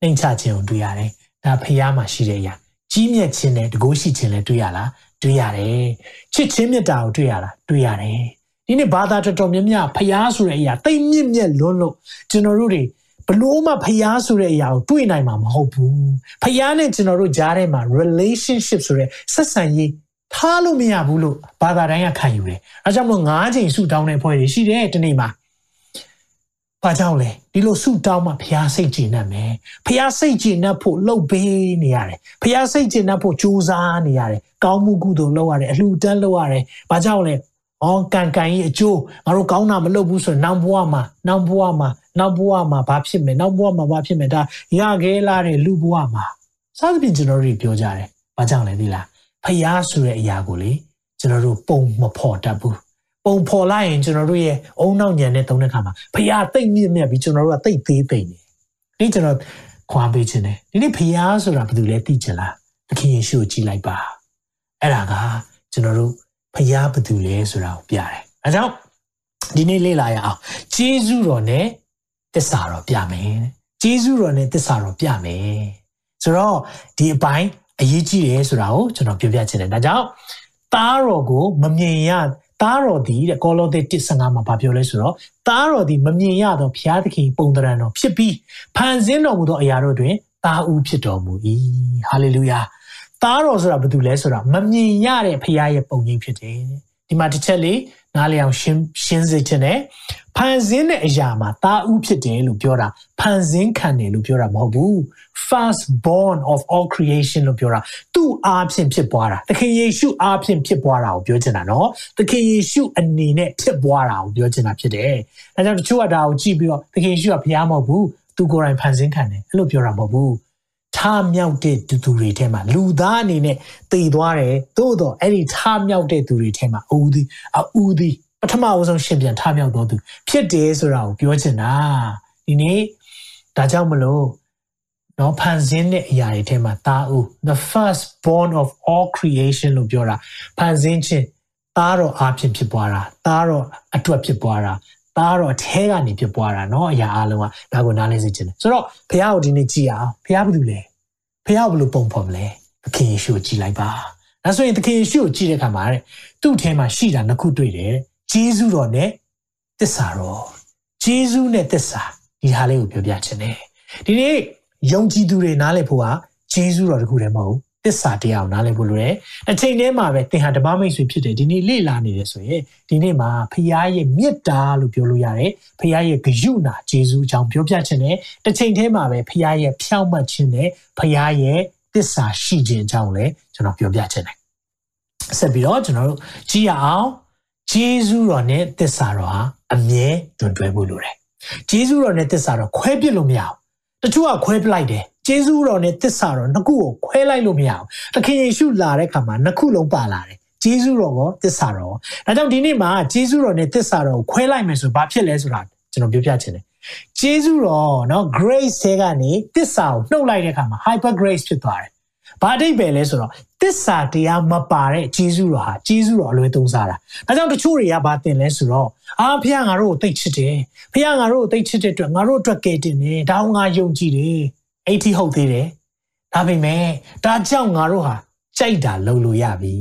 နှိမ်ချခြင်းကိုတွေ့ရတယ်ဒါဖះမှာရှိတဲ့အရာကြီးမြတ်ခြင်းနဲ့တကိုးရှိခြင်းလည်းတွေ့ရလား တွေ့ရတယ်ချစ်ခြင်းမြတ်တာကိုတွေ့ရလားတွေ့ရတယ်ဒီနေ့ဘာသာတော်တော်များများဖျားဆိုတဲ့အရာတိတ်မြင့်မြတ်လွန်းလို့ကျွန်တော်တို့တွေဘလို့မှဖျားဆိုတဲ့အရာကိုတွေ့နိုင်မှာမဟုတ်ဘူးဖျားနဲ့ကျွန်တော်တို့ကြားထဲမှာ relationship ဆိုတဲ့ဆက်ဆံရေးထားလို့မရဘူးလို့ဘာသာတိုင်းကခံယူတယ်အဲကြောင့်မို့၅ချိန်ဆူတောင်းတဲ့ဖွဲ့တွေရှိတယ်ဒီနေ့မှာ။ ဘာကြောင့်လဲဒီလိုဆုတောင်းမှဖျားစိတ်ကျဉ်တ်မယ်။ဖျားစိတ်ကျဉ်တ်ဖို့လှုပ်ပေးနေရတယ်။ဖျားစိတ်ကျဉ်တ်ဖို့ကြိုးစားနေရတယ်။ကောင်းမှုကုသိုလ်လုပ်ရတယ်အလှူဒန်းလုပ်ရတယ်။ဘာကြောင့်လဲ။အော်ကန်ကန်ကြီးအကျိုးငါတို့ကောင်းတာမလုပ်ဘူးဆိုရင်နောက်ဘဝမှာနောက်ဘဝမှာနောက်ဘဝမှာဘာဖြစ်မယ်နောက်ဘဝမှာဘာဖြစ်မယ်ဒါရခဲလာတဲ့လူဘဝမှာစသဖြင့်ကျွန်တော်တို့ပြောကြတယ်။ဘာကြောင့်လဲသိလား။ဖျားဆိုတဲ့အရာကိုလေကျွန်တော်တို့ပုံမဖော်တတ်ဘူး။ ပုံဖော်လိုက်ရင်ကျွန်တော်တို့ရဲ့အုံနောက်ညံနဲ့တုံးတဲ့ခါမှာဖရာတိတ်မြင့်မြတ်ပြီးကျွန်တော်တို့ကတိတ်သေးသိမ့်နေဒီကျွန်တော်ခွာပေးခြင်းတယ်ဒီနေ့ဖရာဆိုတာဘယ်သူလဲသိချင်လားသခင်ယေရှုကိုကြည်လိုက်ပါအဲ့ဒါကကျွန်တော်တို့ဖရာဘယ်သူလဲဆိုတာကိုပြတယ်အဲကြောင့်ဒီနေ့လေ့လာရအောင်ဂျေဇုတော်နဲ့တစ္ဆာတော်ပြမယ်ဂျေဇုတော်နဲ့တစ္ဆာတော်ပြမယ်ဆိုတော့ဒီအပိုင်းအရေးကြီးတယ်ဆိုတာကိုကျွန်တော်ပြောပြချင်တယ်ဒါကြောင့်သားတော်ကိုမမြင်ရ သားတော်သည်တဲ့ကောလောသဲ1:15မှာဗာပြောလဲဆိုတော့သားတော်သည်မမြင်ရသောဘုရားသခင်ပုံသဏ္ဍာန်တော်ဖြစ်ပြီးဖန်ဆင်းတော်မူသောအရာတို့တွင်သားဦးဖြစ်တော်မူ၏ဟာလေလုယာသားတော်ဆိုတာဘာတူလဲဆိုတာမမြင်ရတဲ့ဘုရားရဲ့ပုံရိပ်ဖြစ်တယ်ဒီမှာတစ်ချက်လေး နားလည်အောင်ရှင်းရှင်းစေချင်တယ်ဖန်ဆင်းတဲ့အရာမှာသားဦးဖြစ်တယ်လို့ပြောတာဖန်ဆင်းခံတယ်လို့ပြောတာမဟုတ်ဘူး first born of all creation လို့ပြောတာသူ့အားဖြင့်ဖြစ်ပွားတာသခင်ယေရှုအားဖြင့်ဖြစ်ပွားတာကိုပြောချင်တာနော်သခင်ယေရှုအနေနဲ့ဖြစ်ပွားတာကိုပြောချင်တာဖြစ်တယ်ဒါကြောင့်တချို့ကဒါကိုကြည့်ပြီးတော့သခင်ယေရှုကဘုရားမဟုတ်ဘူးသူကိုယ်တိုင်ဖန်ဆင်းခံတယ်အဲ့လိုပြောတာမဟုတ်ဘူး ထားမြောက်တဲ့သူတွေထဲမှာလူသားအနေနဲ့တည်သွားတယ်သို့တော့အဲ့ဒီထားမြောက်တဲ့သူတွေထဲမှာအူသည်အူသည်ပထမအဆုံးရှင်ပြန်ထားမြောက်တော်သူဖြစ်တယ်ဆိုတာကိုပြောချင်တာဒီနေ့ဒါကြောင့်မလို့နော်ဖန်ဆင်းတဲ့အရာတွေထဲမှာတာဦး the first born of all creation လို့ပြောတာဖန်ဆင်းခြင်းသားတော်အဖြစ်ဖြစ်ပွားတာသားတော်အတွက်ဖြစ်ပွားတာ သားတော်အထဲကနေဖြစ်ပွားတာเนาะအရာအလုံးကဒါကိုနားလည်စေချင်တယ်ဆိုတော့ဘုရားကိုဒီနေ့ကြည်အောင်ဘုရားဘာလို့လဲဘုရားဘယ်လိုပုံဖော်မလဲသခင်ယေရှုကိုကြည်လိုက်ပါဒါဆိုရင်သခင်ယေရှုကိုကြည်တဲ့အခါမှာတဲ့သူ့ထဲမှာရှိတာနှစ်ခုတွေ့တယ်ဂျေဇုတော်နဲ့တစ္ဆာတော်ဂျေဇုနဲ့တစ္ဆာဒီဟာလေးကိုပြောပြချင်တယ်ဒီနေ့ယုံကြည်သူတွေနားလည်ဖို့ကဂျေဇုတော်တခုတည်းမဟုတ် သစ္စာတရားကိုနားလည်ဖို့လိုတယ်အချိန်တည်းမှာပဲသင်ဟာဓမ္မမိတ်ဆွေဖြစ်တယ်ဒီနေ့လေ့လာနေတယ်ဆိုရင်ဒီနေ့မှာဖခင်ရဲ့မေတ္တာလို့ပြောလို့ရတယ်ဖခင်ရဲ့ဂရုဏာဂျေဇုအကြောင်းပြောပြခြင်းနဲ့တစ်ချိန်တည်းမှာပဲဖခင်ရဲ့ဖြောင့်မတ်ခြင်းနဲ့ဖခင်ရဲ့သစ္စာရှိခြင်းအကြောင်းလည်းကျွန်တော်ပြောပြခြင်းတယ်ဆက်ပြီးတော့ကျွန်တော်တို့ကြည့်ရအောင်ဂျေဇုတော်နဲ့သစ္စာတော်ဟာအမြဲတွင်တွဲဖို့လိုတယ်ဂျေဇုတော်နဲ့သစ္စာတော်ခွဲပြစ်လို့မရဘူးတချို့ကခွဲပလိုက်တယ် ဂျေဇုတော်နဲ့သစ္စာတော်နှစ်ခုကိုခွဲလိုက်လို့မရဘူးသခင်ယေရှုလာတဲ့ခါမှာနှစ်ခုလုံးပါလာတယ်ဂျေဇုတော်ကောသစ္စာတော်ဒါကြောင့်ဒီနေ့မှာဂျေဇုတော်နဲ့သစ္စာတော်ကိုခွဲလိုက်မယ်ဆိုဘာဖြစ်လဲဆိုတာကျွန်တော်ပြောပြချင်တယ်ဂျေဇုတော်เนาะ grace တွေကနေသစ္စာကိုနှုတ်လိုက်တဲ့ခါမှာ hyper grace ဖြစ်သွားတယ်ဘာအဓိပ္ပာယ်လဲဆိုတော့တစ္ဆာတရားမပါတဲ့ဂျေဇုတော်ဟာဂျေဇုတော်အလွယ်သုံးစားတာ။ဒါကြောင့်တချို့တွေကဘာတင်လဲဆိုတော့အာဖခင်ငါတို့ကိုသိချစ်တယ်။ဖခင်ငါတို့ကိုသိချစ်တဲ့အတွက်ငါတို့အတွက်ကဲတင်တယ်။ဒါအောင်ငါယုံကြည်တယ်။ အဲ့ဒီဟုတ်သေးတယ်။ဒါပေမဲ့ဒါကြောင့်ငါတို့ဟာကြိုက်တာလုပ်လို့ရပြီ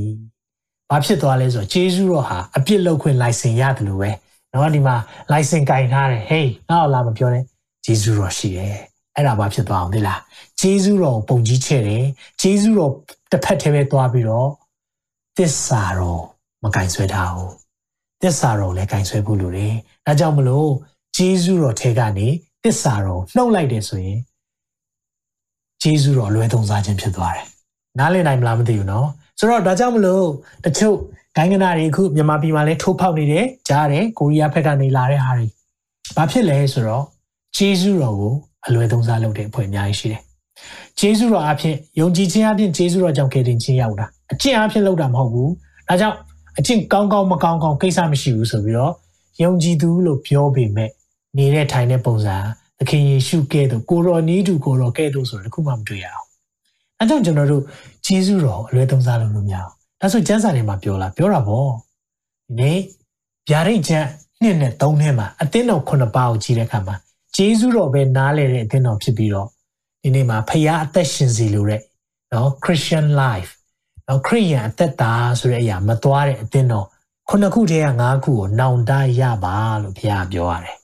။ဘာဖြစ်သွားလဲဆိုတော့ဂျေဇုတော်ဟာအပြစ်လုပ်ခွင့်လိုင်စင်ရတယ်လို့ပဲ။နော်ဒီမှာလိုင်စင်ကင်ထားတယ်။ဟေးငါ့ကိုလာမပြောနဲ့ဂျေဇုတော်ရှိတယ်။အဲ့ဒါဘာဖြစ်သွားအောင်လဲလားဂျေဇုတော်ပုံကြီးချဲ့တယ်ဂျေဇုတော်တစ်ဖက်တည်းပဲသွားပြီးတော့သစ္စာတော်မကင်ဆွဲထားဘူးသစ္စာတော်လည်းကင်ဆွဲဖို့လိုတယ်ဒါကြောင့်မလို့ဂျေဇုတော်ထဲကနေသစ္စာတော်နှုတ်လိုက်တယ်ဆိုရင် ဂျေဇုတော်လွဲသုံးစားခြင်းဖြစ်သွားတယ်။နားလည်နိုင်မလားမသိဘူးနော်။ဆိုတော့ဒါကြောင့်မလို့တချို့ဂိုင်းကနာတွေအခုမြန်မာပြည်မှာလည်းထိုးဖောက်နေတယ်ကြားတယ်ကိုရီးယားဘက်ကနေလာတဲ့ဟာတွေ။ဘာဖြစ်လဲဆိုတော့ဂျေဇုတော်ကိုအလွဲသုံးစားလုပ်တဲ့အဖွဲ့အများကြီးရှိတယ်။ဂျေဇုတော်အဖြစ်ယုံကြည်ခြင်းအပြင်ဂျေဇုတော်ကြောင့်ကယ်တင်ခြင်းရောက်တာ။အကျင့်အဖြစ်လုပ်တာမဟုတ်ဘူး။ဒါကြောင့်အကျင့်ကောင်းကောင်းမကောင်းကောင်းကိစ္စမရှိဘူးဆိုပြီးတော့ယုံကြည်သူလို့ပြောပေမဲ့နေတဲ့ထိုင်တဲ့ပုံစံ သခင်ယေရှုကဲ့သို့ကိုရောနီးတူကိုရောကဲ့သို့ဆိုတော့တခုမှမတွေ့ရအောင်အဲကြောင့်ကျွန်တော်တို့ဂျေဇုတော်အလွယ်သုံးစားလုပ်လို့မရအောင်ဒါဆိုကျမ်းစာထဲမှာပြောလားပြောတာပေါ့ဒီနေ့ဗျာဒိတ်ကျမ်းနှစ်နဲ့သုံးထဲမှာအသင်းတော်ခုနှစ်ပါးကိုကြည့်တဲ့အခါမှာဂျေဇုတော်ပဲနားလေတဲ့အသင်းတော်ဖြစ်ပြီးတော့ဒီနေ့မှာဖခင်အသက်ရှင်စီလိုတဲ့နော် Christian life နော်ခရိယန်အသက်တာဆိုတဲ့အရာမသွားတဲ့အသင်းတော်ခုနှစ်ခုတည်းကငါးခုကိုနောင်တရပါလို့ဘုရားပြောရတယ်။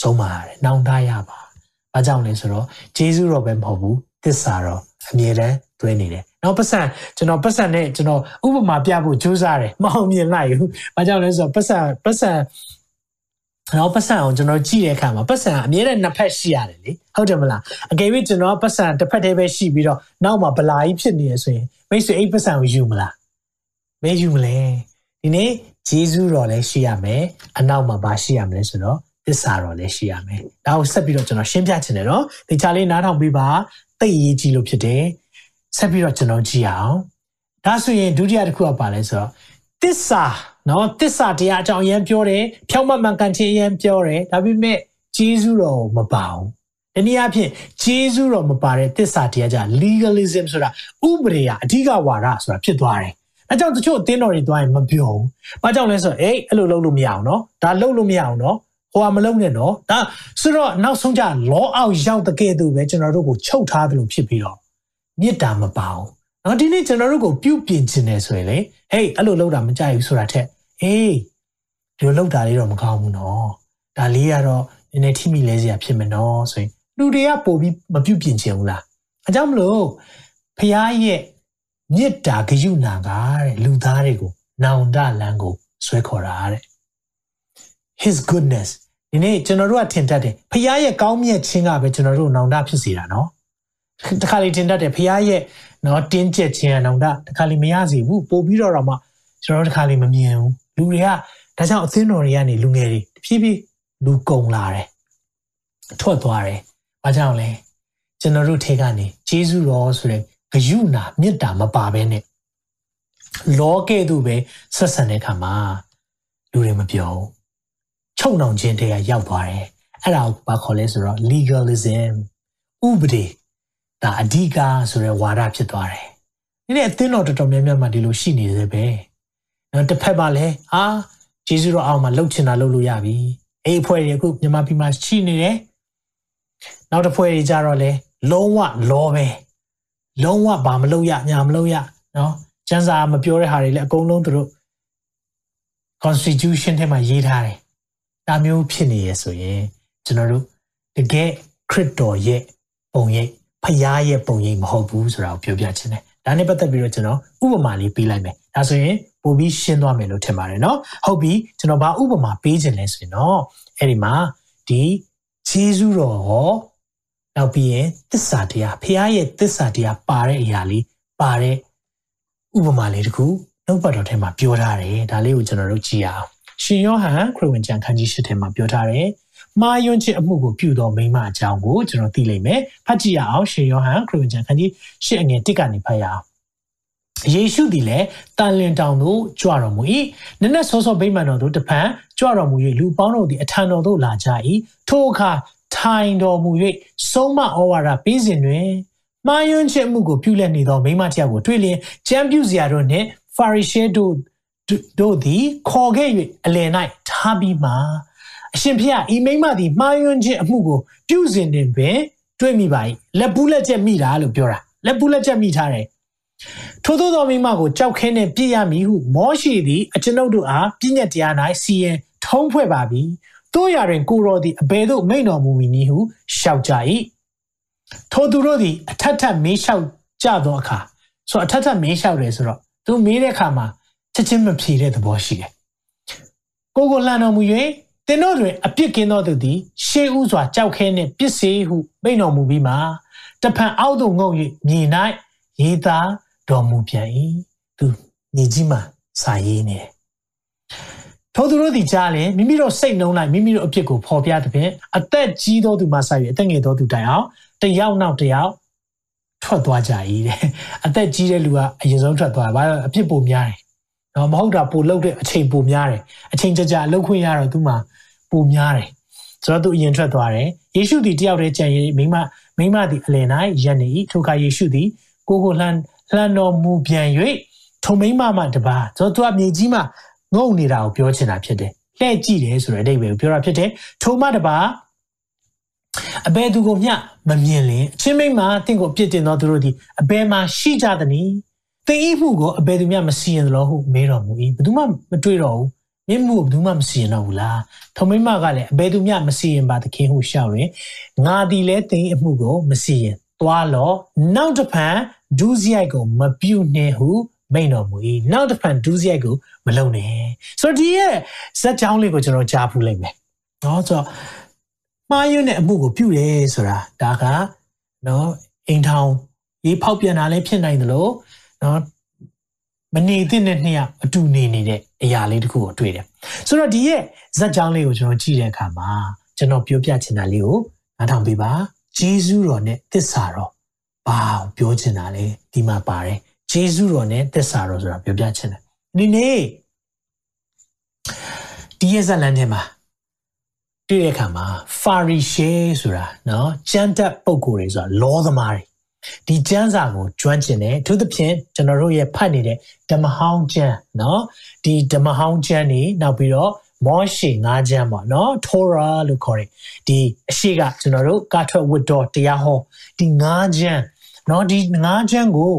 ဆုံးမရတယ်နောင်တရပါ။ဘာကြောင့်လဲဆိုတော့ဂျေဇုတော်ပဲမဟုတ်ဘူးသစ္စာတော်အမြဲတမ်းတွဲနေတယ်။နောက်ပတ်စံကျွန်တော်ပတ်စံနဲ့ကျွန်တော်ဥပမာပြဖို့ကြိုးစားတယ်မအောင်မြင်လိုက်ဘူး။ဘာကြောင့်လဲဆိုတော့ပတ်စံပတ်စံတော့ပတ်စံအောင်ကျွန်တော်ကြည့်တဲ့အခါမှာပတ်စံအမြဲတမ်းနှစ်ဖက်ရှိရတယ်လေဟုတ်တယ်မလားအကယ်၍ကျွန်တော်ပတ်စံတစ်ဖက်တည်းပဲရှိပြီးတော့နောက်မှာဗလာကြီးဖြစ်နေရဆိုရင်မိတ်ဆွေအိတ်ပတ်စံကိုယူမလားမယူမလဲဒီနေ့ဂျေဇုတော်လည်းရှိရမယ်အနောက်မှာပါရှိရမယ်ဆိုတော့ သစ္စာတော်လည်းရှိရမယ်ဒါကိုဆက်ပြီးတော့ကျွန်တော်ရှင်းပြချင်တယ်နော်ဒီချာလေးနားထောင်ပြီးပါသိအရေးကြီးလို့ဖြစ်တယ်ဆက်ပြီးတော့ကျွန်တော်ကြည့်အောင်ဒါဆိုရင်ဒုတိယတစ်ခုကပါလဲဆိုတော့သစ္စာနော်တစ္ဆာတရားအကြောင်းအရင်ပြောတယ်ဖြောင်းမမှန်ကန်ခြင်းအရင်ပြောတယ်ဒါပေမဲ့ဂျေဇုတော်မပါဘူးဒီနည်းအားဖြင့်ဂျေဇုတော်မပါတဲ့တစ္ဆာတရားကြ legalism ဆိုတာဥပဒေအဓိကဝါဒဆိုတာဖြစ်သွားတယ်အဲကြောင့်တချို့အသင်းတော်တွေသွားရင်မပြောဘူး။ဘာကြောင့်လဲဆိုတော့အေးအဲ့လိုလုပ်လို့မရအောင်နော်။ဒါလုပ်လို့မရအောင်နော်။ ဟိုကမလုပ်နဲ့နော်။ဒါဆိုတော့နောက်ဆုံးကြလောအောက်ရောက်တဲ့ကဲ့သို့ပဲကျွန်တော်တို့ကိုချုပ်ထားသလိုဖြစ်ပြီးတော့မေတ္တာမပါဘူး။နော်ဒီနေ့ကျွန်တော်တို့ကိုပြုပြင်ခြင်းနေဆိုရင်လေဟေးအဲ့လိုလုပ်တာမကြိုက်ဘူးဆိုတာထက်အေးဒီလိုလုပ်တာလေးတော့မကောင်းဘူးနော်ဒါလေးကတော့နည်းနည်းထိမိလဲစရာဖြစ်မယ်နော်ဆိုရင်လူတွေကပို့ပြီးမပြုတ်ပြင်ချင်ဘူးလားအကြောင်းမလို့ဖះရဲ့မေတ္တာဂရုဏာကတဲ့လူသားတွေကိုနောင်တလန်းကိုဆွဲခေါ်တာတဲ့ his goodness ဒီနေ့ကျွန်တော်တို့ကထင်တတ်တယ်ဖះရဲ့ကောင်းမြတ်ခြင်းကပဲကျွန်တော်တို့နောင်တဖြစ်စေတာနော်တခါလေထင်တတ်တယ်ဖះရဲ့နော်တင်းကျပ်ခြင်းကနောင်တတခါလေမရစီဘူးပို့ပြီးတော့တော့မှကျွန်တော်တို့တခါလေးမမြင်ဘူးလူတွေကဒါကြောင့်အသင်းတော်တွေကနေလူငယ်တွေတဖြည်းဖြည်းလူကုန်လာတယ်ထွက်သွားတယ်ဘာကြောင့်လဲကျွန်တော်တို့ထေကနေဂျေဇုတော်ဆိုတဲ့ဂယုနာမေတ္တာမပါဘဲနဲ့လောကဲ့သို့ပဲဆက်ဆံတဲ့အခါမှာလူတွေမပြောဘူး ချုပ်နှောင်ခြင်းတွေကရောက်သွားတယ်အဲ့ဒါကိုဘာခေါ်လဲဆိုတော့ legalism ဥပဒေဒါအဓိကဆိုတဲ့ဝါဒဖြစ်သွားတယ်ဒီနေ့အသင်းတော်တော်တော်များများမှာဒီလိုရှိနေသေးပဲနော်တစ်ဖက်မှာလည်းဟာဂျေဇုတော်အောင်မှာလှုပ်ချင်တာလှုပ်လို့ရပြီအဲ့အဖွဲတွေအခုမြန်မာပြည်မှာရှိနေတယ်နောက်တစ်ဖွဲတွေကြတော့လေလုံးဝလောပဲလုံးဝဘာမလုပ်ရညာမလုပ်ရနော်ကျန်းစာမပြောတဲ့ဟာတွေလည်းအကုန်လုံးသူတို့ constitution ထဲမှာရေးထားတယ် ဒါမျိုးဖြစ်နေရဆိုရင်ကျွန်တော်တို့တကယ်ခရစ်တော်ရဲ့ပုံရိပ်ဖရားရဲ့ပုံရိပ်မဟုတ်ဘူးဆိုတာကိုပြောပြချင်တယ်ဒါ ဒါနဲ့ပတ်သက်ပြီးတော့ကျွန်တော်ဥပမာလေးပေးလိုက်မယ်ဒါဆိုရင်ပို့ပြီးရှင်းသွားမယ်လို့ထင်ပါတယ်เนาะဟုတ်ပြီကျွန်တော်ဘာဥပမာပေးခြင်းလဲဆိုရင်တော့အဲ့ဒီမှာဒီဂျေဇုတော်ဟောနောက်ပြီးရင်သစ္စာတရားဖခင်ရဲ့သစ္စာတရားပါတဲ့အရာလေးပါတဲ့ဥပမာလေးတခုနှုတ်ပတ်တော်ထဲမှာပြောထားတယ်ဒါလေးကိုကျွန်တော်တို့ကြည့်အောင် ရှင်ယောဟန်ခရစ်ဝင်ကျမ်းခန်းကြီး၈ထဲမှာပြောထားတယ်မာယွန်းချစ်အမှုကိုပြုတော်မိမအကြောင်းကိုကျွန်တော်သိလိမ့်မယ်ဖတ်ကြည့်ရအောင်ရှင်ယောဟန်ခရစ်ဝင်ကျမ်းခန်းကြီး၈အငယ်၁ကနေဖတ်ရအောင်ယေရှုသည်လည်းတန်လင်တောင်သို့ကြွတော်မူ၏နက်နက်စောစောဗိမာန်တော်သို့တပံကြွတော်မူ၍လူပေါင်းတို့သည်အထံတော်သို့လာကြ၏ထိုအခါထိုင်တော်မူ၍ဆုံးမဩဝါဒပေးစဉ်တွင်မှားယွင်းချက်မှုကိုပြုလက်နေသောမိမတယောက်ကိုတွေ့လျင်ကြံပြူစရာတို့နှင့်ဖာရိရှဲတို့ တို့သည်ခေါ်ခဲ့၍အလယ်၌ထားပြီးမှအရှင်ဖျားဤမိမသည်မှားယွင်းခြင်းအမှုကိုပြုစဉ်တွင်ပင်တွေ့မိပါ၏လက်ပူးလက်ချက်မိတာလို့ပြောတာလက်ပူးလက်ချက်မိထားတယ်ထို့သောသောမိမကိုကြောက်ခဲနှင့်ပြည့်ရမည်ဟုမောရှိသည်အကျွန်ုပ်တို့အားပြည့်ညက်တရား၌စီရင်ထုံးဖွဲ့ပါပြီတို့ရတွင်ကိုတော်သည်အဘယ်သို့မိန်တော်မူမည်နည်းဟုရှောက်ကြ၏ထိုသူတို့သည်အထက်ထက်မေးလျှောက်ကြသောအခါဆိုအထက်ထက်မေးလျှောက်တယ်ဆိုတော့သူမေးတဲ့အခါမှာ ချက်ချင်းမဖြေတဲ့သဘောရှိတယ်ကိုကိုလှန်တော်မူ၍တင်တို့တွင်အပြစ်ကင်းသောသူသည်ရှေးဥစွာကြောက်ခဲနှင့်ပစ်စေဟုမိန်တော်မူပြီးမှတဖန်အောက်သို့ငုံ၍မြေ၌ရေးသားတော်မူပြန်၏သူညီကြီးမှစာရေးနေတယ်ထိုသူတို့သည်ကြားလင်မိမိတို့စိတ်နှုံးလိုက်မိမိတို့အဖြစ်ကိုဖော်ပြသဖြင့်အသက်ကြီးသောသူမှဆက်၍အသက်ငယ်သောသူတိုင်အောင်တယောက်နောက်တယောက်ထွက်သွားကြ၏တဲ့အသက်ကြီးတဲ့လူကအရင်ဆုံးထွက်သွားတယ်ဘာလို့အဖြစ်ပိုများတယ် နော်မဟုတ်တာပိုလှုပ်တဲ့အချိန်ပိုများတယ်အချိန်ကြကြလှုပ်ခွင့်ရတော့သူမှပိုများတယ်ဆိုတော့သူအရင်ထွက်သွားတယ်ယေရှုသည်တယောက်တည်းကြံရမိမမိမသည်အလယ်၌ရက်နေ၏ထိုအခါယေရှုသည်ကိုကိုလှမ်းလှမ်းတော်မူပြန်၍ထုံမိမမှတပါဆိုတော့သူကမြေကြီးမှာငုံနေတာကိုပြောချင်တာဖြစ်တယ်လှဲ့ကြည့်တယ်ဆိုတဲ့အဓိပ္ပာယ်ကိုပြောတာဖြစ်တယ်ထုံမတပါအဘယ်သူကိုမျှမမြင်လင်အချင်းမိမတင့်ကိုအပြစ်တင်သောသူတို့သည်အဘယ်မှာရှိကြသနည်း သင်ဤမှုကိုအဘယ်သူမျှမစီရင်သလိုဟုမေးတော်မူ၏ဘယ်သူမှမတွေ့တော့ဘူးမြင့်မှုကိုဘယ်သူမှမစီရင်တော့ဘူးလားထုံမိမကလည်းအဘယ်သူမျှမစီရင်ပါသခင်ဟုရှောက်ရင်ငါသည်လည်းသင်အမှုကိုမစီရင်သွားလောနောက်တစ်ဖန်ဒူးစရိုက်ကိုမပြုတ်နှင့်ဟုမိန်တော်မူ၏နောက်တစ်ဖန်ဒူးစရိုက်ကိုမလုပ်နဲ့ဆိုတော့ဒီရဲ့ဇက်ကြောင်းလေးကိုကျွန်တော်ကြားဖူးလိုက်မယ်နော်ဆိုတော့မှားယွင်းတဲ့အမှုကိုပြုတယ်ဆိုတာဒါကနော်အိမ်ထောင်ရေးဖောက်ပြန်တာလည်းဖြစ်နိုင်တယ်လို့ နော်မနေတဲ့နဲ့နှစ်ယောက်အတူနေနေတဲ့အရာလေးတခုကိုတွေ့တယ်ဆိုတော့ဒီရဲ့ဇက်ကြောင်းလေးကိုကျွန်တော်ကြည့်တဲ့အခါမှာကျွန်တော်ပြောပြချင်တာလေးကိုနားထောင်ပေးပါဂျေဇုတော်နဲ့သစ္စာတော်ဘာပြောချင်တာလဲဒီမှာပါတယ်ဂျေဇုတော်နဲ့သစ္စာတော်ဆိုတာပြောပြချင်တယ်ဒီနေ့ဒီရဲ့ဇလန်ထဲမှာတွေ့တဲ့အခါမှာဖာရီရှဲဆိုတာနော်ကျမ်းတက်ပုံကိုယ်တွေဆိုတာလောသမားတွေ ဒီကျမ်းစာကိုကျွမ်းကျင်တယ်သူသဖြင့်ကျွန်တော်တို့ရဲ့ဖတ်နေတဲ့ဓမ္မဟောင်းကျမ်းနော်ဒီဓမ္မဟောင်းကျမ်းနေနောက်ပြီးတော့မောရှေငါးကျမ်းပေါ့နော် Torah လို့ခေါ်တယ်ဒီအရှိကကျွန်တော်တို့ကာထွက်ဝတ်တော်တရားဟောဒီငါးကျမ်းနော်ဒီငါးကျမ်းကို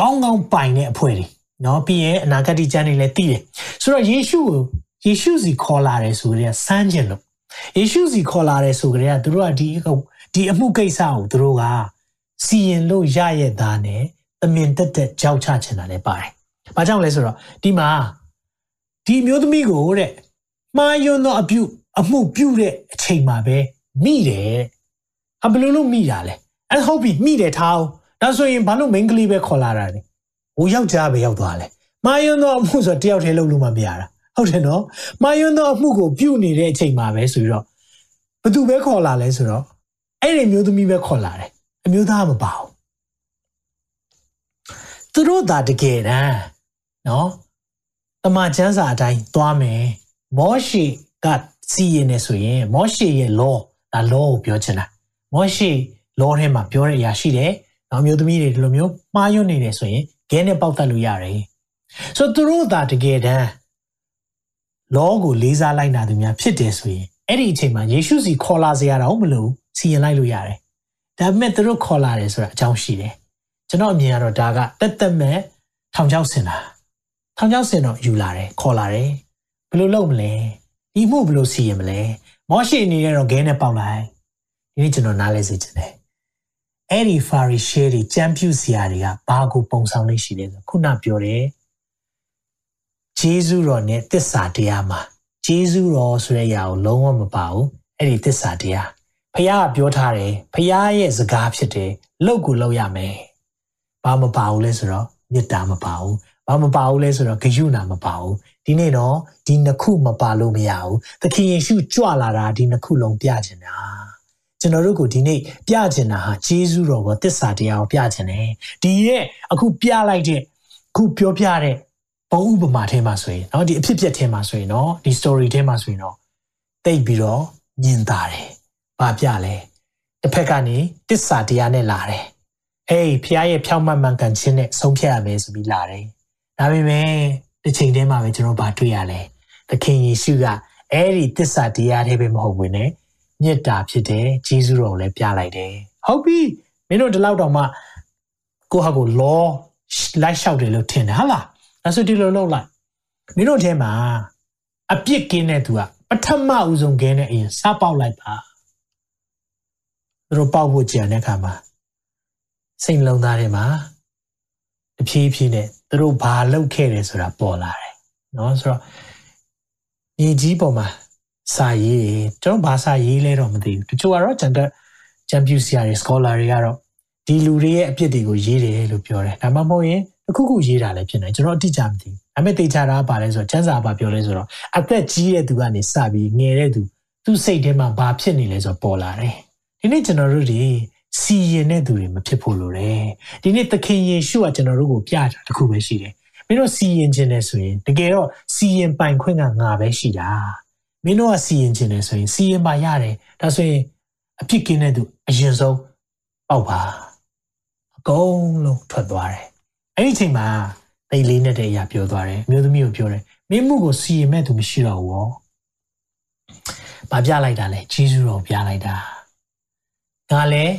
ကောင်းကောင်းပိုင်တဲ့အဖွဲ့တွေနော်ပြီးရင်အနာဂတ်ကျမ်းတွေလည်းသိတယ်ဆိုတော့ယေရှုကိုယေရှုစီခေါ်လာတယ်ဆိုတဲ့စမ်းကျင်လို့ယေရှုစီခေါ်လာတယ်ဆိုကြတဲ့ကသူတို့ကဒီဒီအမှုကိစ္စကိုသူတို့က စီရင်လို့ရရဲ့သားနဲ့အမြင်တက်တက်ကြောက်ချချင်တာလည်းပါတယ်။ဘာကြောင့်လဲဆိုတော့ဒီမှာဒီမျိုးသမီးကိုတဲ့မှားယွန်းသောအပြုအမှုပြုတဲ့အချိန်မှာပဲမိတယ်။အဘလို့လို့မိတာလဲ။အဲဟုတ်ပြီမိတယ်ထားအောင်။ဒါဆိုရင်ဘာလို့မိန်းကလေးပဲခေါ်လာတာလဲ။ဟိုယောက်ျားပဲရောက်သွားလဲ။မှားယွန်းသောအမှုဆိုတယောက်တည်းလုပ်လို့မှမရတာ။ဟုတ်တယ်နော်။မှားယွန်းသောအမှုကိုပြုနေတဲ့အချိန်မှာပဲဆိုပြီးတော့ဘသူပဲခေါ်လာလဲဆိုတော့အဲ့ဒီမျိုးသမီးပဲခေါ်လာတယ်။ အမျိုးသားမပါဘူး။သူတို့သာတကယ်တမ်းနော်တမန်ကျမ်းစာအတိုင်းသွားမယ်။မောရှေကစီရင်နေဆိုရင် မောရှေရဲ့ law ဒါ law ကိုပြောချင်တာ။မောရှေ law ထဲမှာပြောတဲ့အရာရှိတယ်။နောက်မျိုးသမီးတွေဒီလိုမျိုးမှားယွင်းနေတယ်ဆိုရင်ဂဲနဲ့ပေါက်တတ်လို့ရတယ်။ဆိုတော့သူတို့သာတကယ်တမ်း law ကိုလေးစားလိုက်နာသူများဖြစ်တယ်ဆိုရင်အဲ့ဒီအချိန်မှာယေရှုစီခေါ်လာစေရတာမလို့စီရင်လိုက်လို့ရတယ်။ ဒါပေမဲ့သူတို့ခေါ်လာတယ်ဆိုတာအကြောင်းရှိတယ်။ကျွန်တော်အမြင်ကတော့ဒါကတက်တက်မဲ့ထောင်ချောက်စင်တာ။ထောင်ချောက်စင်တော့ယူလာတယ်ခေါ်လာတယ်။ဘယ်လိုလုပ်မလဲ။ဒီမှုဘယ်လိုစီရင်မလဲ။မောရှိအနေနဲ့တော့ဂဲနဲ့ပေါက်လိုက်။ဒီနေ့ကျွန်တော်နားလဲစေချင်တယ်။အဲ့ဒီဖာရီရှဲတွေကြံပြူစရာတွေကဘာကိုပုံဆောင်လေးရှိလဲဆိုခုနပြောတယ်ဂျေဇုတော်နဲ့တစ္ဆာတရားမှာဂျေဇုတော်ဆိုတဲ့အရာကိုလုံးဝမပါဘူးအဲ့ဒီတစ္ဆာတရား ဖခင်ကပြောထားတယ်ဖခင်ရဲ့စကားဖြစ်တယ်လောက်ကိုလောက်ရမယ်ဘာမပါဘူးလဲဆိုတော့မေတ္တာမပါဘူးဘာမပါဘူးလဲဆိုတော့ဂယုဏမပါဘူးဒီနေ့တော့ဒီနှစ်ခုမပါလို့မရဘူးသခင်ယေရှုကြွလာတာဒီနှစ်ခုလုံးပြချင်တာကျွန်တော်တို့ကိုဒီနေ့ပြချင်တာဟာဂျေဇုတော်ကိုတစ္ဆာတရားကိုပြချင်တယ်ဒီရဲ့အခုပြလိုက်တဲ့အခုပြောပြတဲ့ဘုံဥပမာထဲမှာဆိုရင်เนาะဒီအဖြစ်ပြက်ထဲမှာဆိုရင်เนาะဒီ story ထဲမှာဆိုရင်เนาะတိတ်ပြီးတော့ညင်တာတယ် ဘာပြလဲတစ်ဖက်ကနေတစ္ဆာတရားနဲ့လာတယ်ဟေးဖခင်ရဲ့ဖြောင့်မတ်မှန်ကန်ခြင်းနဲ့ဆုံးဖြတ်ရမယ်ဆိုပြီးလာတယ်ဒါပေမဲ့တစ်ချိန်တည်းမှာပဲကျွန်တော်ဗာတွေ့ရလဲသခင်ယေရှုကအဲ့ဒီတစ္ဆာတရားတွေပဲမဟုတ်ဘူးねမေတ္တာဖြစ်တယ်ဂျေဇုတော်ကိုလည်းပြလိုက်တယ်ဟုတ်ပြီမင်းတို့ဒီလောက်တော့မှကိုဟာကိုလောလိုက်လျှောက်တယ်လို့ထင်တယ်ဟုတ်လားအဲ့ဆိုဒီလိုလုပ်လိုက်မင်းတို့ထဲမှာအပြစ်ကင်းတဲ့သူကပထမဦးဆုံးကင်းတဲ့အရင်စပေါက်လိုက်ပါ သူတို့ပေါက်ဖို့ကြံတဲ့အခါမှာစိတ်လုံးသားတွေမှာတဖြည်းဖြည်းနဲ့သူတို့ဘာလုပ်ခဲ့တယ်ဆိုတာပေါ်လာတယ်နော်ဆိုတော့မြေကြီးပေါ်မှာစာရေးကျွန်တော်ဘာစာရေးလဲတော့မသိဘူးတချို့ကတော့ကျန်တဲ့ချန်ပီယံစီယာတွေ scholar တွေကတော့ဒီလူတွေရဲ့အပြစ်တွေကိုရေးတယ်လို့ပြောတယ်ဒါမှမဟုတ်ရင်တခုခုရေးတာလည်းဖြစ်နိုင်ကျွန်တော်အတိအကျမသိဘူးဒါပေမဲ့တေချာတာပါလဲဆိုတော့ကျန်းစာပါပြောလဲဆိုတော့အသက်ကြီးတဲ့သူကနေစပြီးငယ်တဲ့သူသူ့စိတ်ထဲမှာဘာဖြစ်နေလဲဆိုတော့ပေါ်လာတယ် ဒီနေ့ကျွန်တော်တို့ဒီစီရင်တဲ့သူတွေမဖြစ်ဖို့လိုတယ်ဒီနေ့သခင်ယေရှုကကျွန်တော်တို့ကိုပြတာတခုပဲရှိတယ်မင်းတို့စီရင်ခြင်းနဲ့ဆိုရင်တကယ်တော့စီရင်ပိုင်ခွင့်ကငါပဲရှိတာမင်းတို့ကစီရင်ခြင်းနဲ့ဆိုရင်စီရင်ပါရတယ်ဒါဆိုရင်အပြစ်ကင်းတဲ့သူအရင်ဆုံးပေါက်ပါအကုန်လုံးထွက်သွားတယ်အဲ့ဒီချိန်မှာတိတ်လေးနဲ့တည်းအရာပြောသွားတယ်မျိုးသမီးကိုပြောတယ်မင်းမှုကိုစီရင်မဲ့သူမရှိတော့ဘူး။ဘာပြလိုက်တာလဲဂျေဇုတော်ပြလိုက်တာ။ ငါလည်း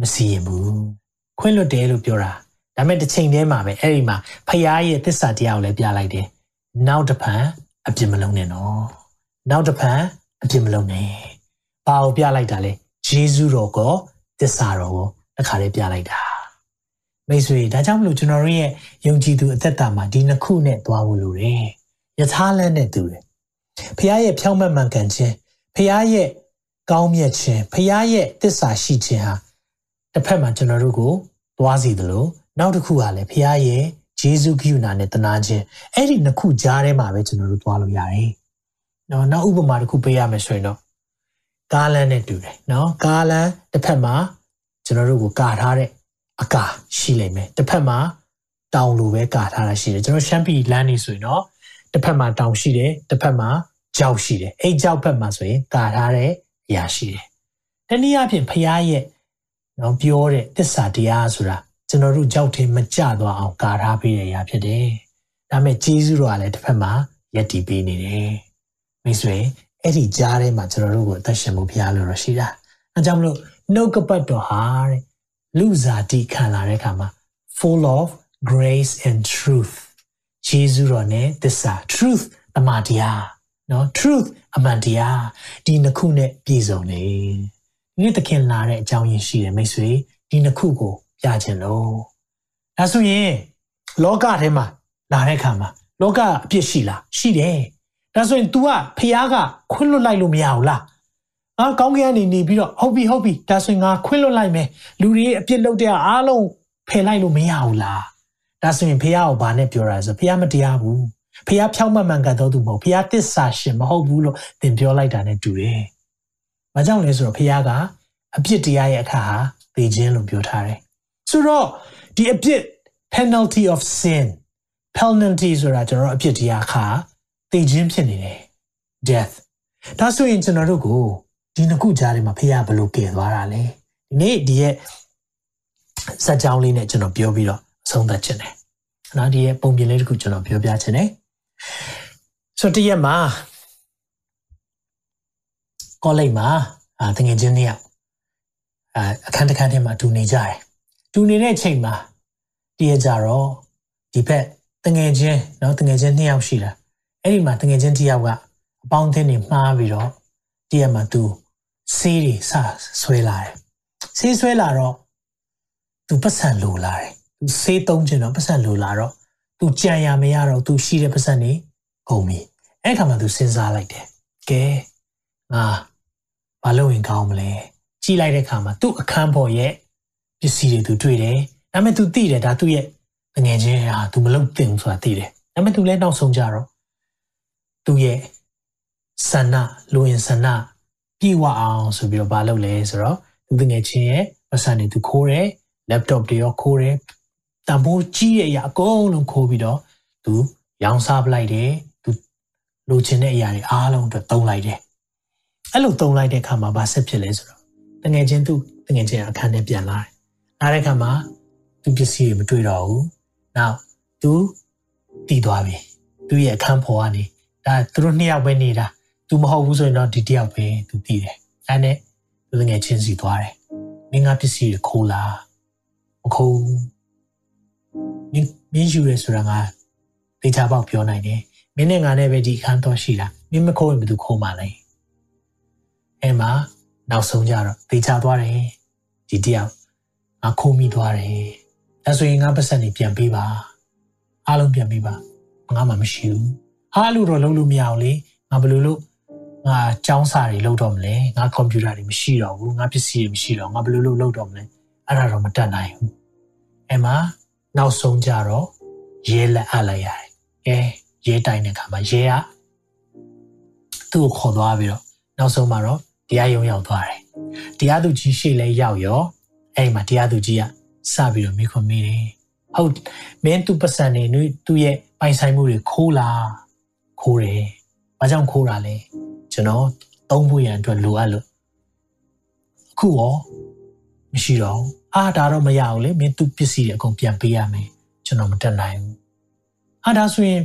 မစီရင်ဘူး။ခွင့်လွတ်တယ်လို့ပြောတာ။ဒါပေမဲ့တစ်ချိန်တည်းမှာပဲအဲ့ဒီမှာဖခင်ရဲ့သစ္စာတရားကိုလည်းပြလိုက်တယ်။နောက်တစ်ဖန်အပြစ်မလုံးနဲ့နော်။နောက်တစ်ဖန်အပြစ်မလုံးနဲ့။ဘာကိုပြလိုက်တာလဲ။ဂျေဇုတော်ကိုသစ္စာတော်ကိုတစ်ခါလေးပြလိုက်တာ။မိတ်ဆွေဒါကြောင့်မလို့ကျွန်တော်တို့ရဲ့ယုံကြည်သူအသက်တာမှာဒီနှစ်ခုနဲ့သွားဖို့လိုတယ်။ယထာလန်းနဲ့တူတယ်။ဖခင်ရဲ့ဖြောင့်မတ်မှန်ကန်ခြင်းဖခင်ရဲ့ ကောင်းမြတ်ခြင်းဖခင်ရဲ့တစ္ဆာရှိခြင်းဟာတစ်ဖက်မှာကျွန်တော်တို့ကိုသွားစီတယ်လို့နောက်တစ်ခုကလည်းဖခင်ရဲ့ဂျေဇုကရုဏာနဲ့တနာခြင်းအဲ့ဒီနှစ်ခုကြားထဲမှာပဲကျွန်တော်တို့သွားလို့ရတယ်။နော်နောက်ဥပမာတစ်ခုပေးရမယ်ဆိုရင်တော့ကားလန်းနဲ့တူတယ်နော်ကားလန်းတစ်ဖက်မှာကျွန်တော်တို့ကိုကာထားတဲ့အကာရှိလိမ့်မယ်တစ်ဖက်မှာတောင်လိုပဲကာထားတာရှိတယ်ကျွန်တော်ရှမ်းပြည်လမ်းနေဆိုရင်တော့တစ်ဖက်မှာတောင်ရှိတယ်တစ်ဖက်မှာကြောက်ရှိတယ်အဲ့ကြောက်ဘက်မှာဆိုရင်ကာထားတဲ့ အရာရှိတယ်တနည်းအားဖြင့်ဖရားရဲ့နော်ပြောတဲ့တစ္ဆာတရားဆိုတာကျွန်တော်တို့ကြောက်ထင်းမကြသွားအောင်ကာထားပေးတဲ့အရာဖြစ်တယ်ဒါပေမဲ့ဂျေဇုတော်ကလည်းတစ်ဖက်မှာယက်တည်ပေးနေတယ်မိတ်ဆွေအဲ့ဒီကြားထဲမှာကျွန်တော်တို့ကိုအသက်ရှင်မှုဖရားလို့ရရှိတာအဲကြောင့်မလို့နှုတ်ကပတ်တော်ဟာတဲ့လူစားတိခံလာတဲ့အခါမှာ full of grace and truth ဂျေဇုတော်နဲ့သစ္စာ truth အမှန်တရား နော် truth အမှန်တရားဒီနှစ်ခုနဲ့ပြည့်စုံနေဒီသခင်လာတဲ့အကြောင်းရင်းရှိတယ်မိတ်ဆွေဒီနှစ်ခုကိုပြခြင်းလို့ဒါဆိုရင်လောကထဲမှာလာတဲ့အခါမှာလောကအပြစ်ရှိလားရှိတယ်ဒါဆိုရင် तू ကဖះကခွင့်လွတ်လိုက်လို့မရဘူးလားအာကောင်းကင်ကနေနေပြီးတော့ဟုတ်ပြီဟုတ်ပြီဒါဆိုရင်ငါခွင့်လွတ်လိုက်မယ်လူတွေအပြစ်လုပ်တဲ့အားလုံးဖယ်လိုက်လို့မရဘူးလားဒါဆိုရင်ဖះကိုဘာနဲ့ပြောရလဲဆိုဖះမတရားဘူး ဖះဖြောင်းမှန်မှန်ကန်တော်သူမဟုတ်ဖះတစ္ဆာရှင်မဟုတ်ဘူးလို့သင်ပြောလိုက်တာ ਨੇ တူတယ်။ဘာကြောင့်လဲဆိုတော့ဖះကအပြစ်တရားရဲ့အခါဟာသေခြင်းလို့ပြောထားတယ်။ဆိုတော့ဒီအပြစ် penalty of sin penalty ဆိုတာကျွန်တော်အပြစ်တရားအခါသေခြင်းဖြစ်နေတယ် death ဒါဆိုရင်ကျွန်တော်တို့ကိုဒီနှစ်ခုကြားထဲမှာဖះဘယ်လိုကယ်သွားတာလဲဒီနေ့ဒီရဲ့စัจ जाऊं လေးနဲ့ကျွန်တော်ပြောပြီးတော့အဆုံးသတ်ခြင်းတယ်။နော်ဒီရဲ့ပုံပြင်လေးတစ်ခုကျွန်တော်ပြောပြခြင်းတယ် ဆိုတရက်မှာကောလိပ်မှာအာတငယ်ချင်းနှစ်ယောက်အာအခန်းတစ်ခန်းထဲမှာတူနေကြတယ်တူနေတဲ့အချိန်မှာတရက်ကြတော့ဒီဘက်တငယ်ချင်းเนาะတငယ်ချင်းနှစ်ယောက်ရှိတာအဲ့ဒီမှာတငယ်ချင်းတစ်ယောက်ကအပေါင်းအသင်းတွေမှားပြီးတော့တရက်မှာသူဆေးတွေစဆွဲလာတယ်ဆေးဆွဲလာတော့ သူပတ်စံလိုလာတယ်သူစေးသုံးချင်တော့ပတ်စံလိုလာတော့ သူကြံရမရတော့သူရှိတဲ့ပတ်စံနေကုန်ပြီအဲ့ခါမှာသူစဉ်းစားလိုက်တယ်ကဲငါဘာလုပ်ရင်ကောင်းမလဲကြည့်လိုက်တဲ့ခါမှာသူ့အခန်းပေါ်ရဲ့ပစ္စည်းတွေသူတွေ့တယ်ဒါပေမဲ့သူသိတယ်ဒါသူ့ရဲ့ငွေချင်းဟာသူမလုပ်သင့်ဘူးဆိုတာသိတယ်ဒါပေမဲ့သူလည်းနောက်ဆုံးကြတော့သူ့ရဲ့ဆန္ဒလူရင်ဆန္ဒပြေဝအောင်ဆိုပြီးတော့ဘာလုပ်လဲဆိုတော့သူငွေချင်းရဲ့ပတ်စံတွေသူခိုးတယ် laptop တွေရောခိုးတယ် တံပိုးကြီးတဲ့အရာအကုန်လုံးခိုးပြီးတော့သူရောင်းစားပလိုက်တယ်သူလိုချင်တဲ့အရာတွေအားလုံးအတွက်သုံးလိုက်တယ်အဲ့လိုသုံးလိုက်တဲ့အခါမှာဘာဆက်ဖြစ်လဲဆိုတော့တငယ်ချင်းသူတငယ်ချင်းအခန်းထဲပြန်လာတယ်လာတဲ့အခါမှာသူပစ္စည်းတွေမတွေ့တော့ဘူးနောက်သူတည်သွားပြီသူရဲ့အခန်းပေါ်ကနေဒါသူတို့နှစ်ယောက်ပဲနေတာသူမဟုတ်ဘူးဆိုရင်တော့ဒီတယောက်ပဲသူတည်တယ်အဲနဲ့သူငယ်ချင်းစီသွားတယ်မင်းကပစ္စည်းတွေခိုးလာမခိုး မင်းမင်းယူရဲဆိုတာငါတေချာပေါက်ပြောနိုင်တယ်မင်းနဲ့ငါနဲ့ပဲဒီအခန်းတော့ရှိတာမင်းမခိုးရင်ဘယ်သူခိုးမှလဲအဲမှာနောက်ဆုံးကြတော့တေချာသွားတယ်ဒီတယောက်ငါခိုးမိသွားတယ်ဒါဆိုရင်ငါပတ်စံနေပြန်ပေးပါအားလုံးပြန်ပေးပါငါမှမရှိဘူးအားလို့တော့လုံးလို့မရအောင်လေငါဘယ်လိုလုပ်ငါចောင်းစာတွေလုပ်တော့မလဲငါကွန်ပျူတာတွေမရှိတော့ဘူးငါပစ္စည်းတွေမရှိတော့ငါဘယ်လိုလုပ်လုပ်တော့မလဲအဲ့ဒါတော့မတတ်နိုင်ဘူးအဲ့မှာ နောက်ဆုံးကြတော့ရဲလက်အပ်လိုက်ရတယ်အဲရဲတိုင်တဲ့ခါမှာရဲကသူ့ကိုခေါ်သွားပြီးတော့နောက်ဆုံးမှာတော့တရားရုံးရောက်သွားတယ်တရားသူကြီးရှေ့လဲရောက်ရောအဲ့မှာတရားသူကြီးကစပြီးတော့မိခွန်မိတယ်ဟုတ်မင်းသူပတ်စံနေနွေသူ့ရဲ့ပိုင်ဆိုင်မှုတွေခိုးလာခိုးတယ်ဘာကြောင့်ခိုးတာလဲကျွန်တော်သုံးဖို့ရန်အတွက်လိုအပ်လို့အခုရော မရှိတော့အာဒါတော့မရဘူးလေမင်းသူပစ္စည်းတွေအကုန်ပြန်ပေးရမယ်ကျွန်တော်မတက်နိုင်ဘူးအာဒါဆိုရင်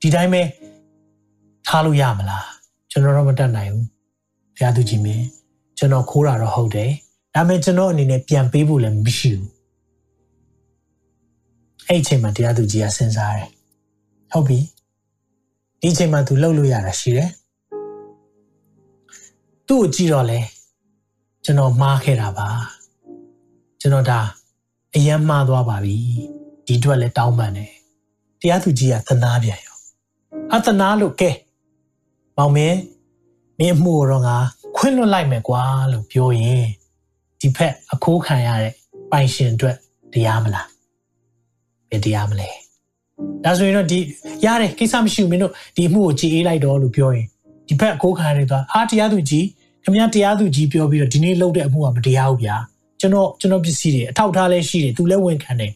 ဒီတိုင်းပဲထားလို့ရမလားကျွန်တော်တော့မတက်နိုင်ဘူးဘုရားသူကြီးမင်းကျွန်တော်ခိုးတာတော့ဟုတ်တယ်ဒါပေမဲ့ကျွန်တော်အနေနဲ့ပြန်ပေးဖို့လည်းမရှိဘူးအဲ့အချိန်မှာတရားသူကြီးကစဉ်းစားတယ်ဟုတ်ပြီဒီအချိန်မှာသူလှုပ်လို့ရတာရှိတယ်သူ့ကိုကြည့်တော့လေ ကျွန်တော်မှားခဲ့တာပါကျွန်တော်ဒါအယမ်းမှားသွားပါပြီဒီအတွက်လည်းတောင်းပန်တယ်တရားသူကြီးကသနာပြန်ရောအသနာလို့ကဲမောင်မင်းမင်းမှုတော့ငါခွင့်လွတ်လိုက်မယ်ကွာလို့ပြောရင်ဒီဖက်အခိုးခံရတဲ့ပိုင်ရှင်အတွက်တရားမလားဘယ်တရားမလဲဒါဆိုရင်တော့ဒီရတယ်ကိစ္စမရှိဘူးမင်းတို့ဒီမှုကိုကြည်အေးလိုက်တော့လို့ပြောရင်ဒီဖက်အခိုးခံရတဲ့သွားအာတရားသူကြီး ခင်ဗျားတရားသူကြီးပြောပြီးတော့ဒီနေ့လုပ်တဲ့အမှုကမတရားဘူးဗျာကျွန်တော်ကျွန်တော်ပစ္စည်းတွေအထောက်ထားလဲရှိတယ်သူလည်းဝန်ခံတယ်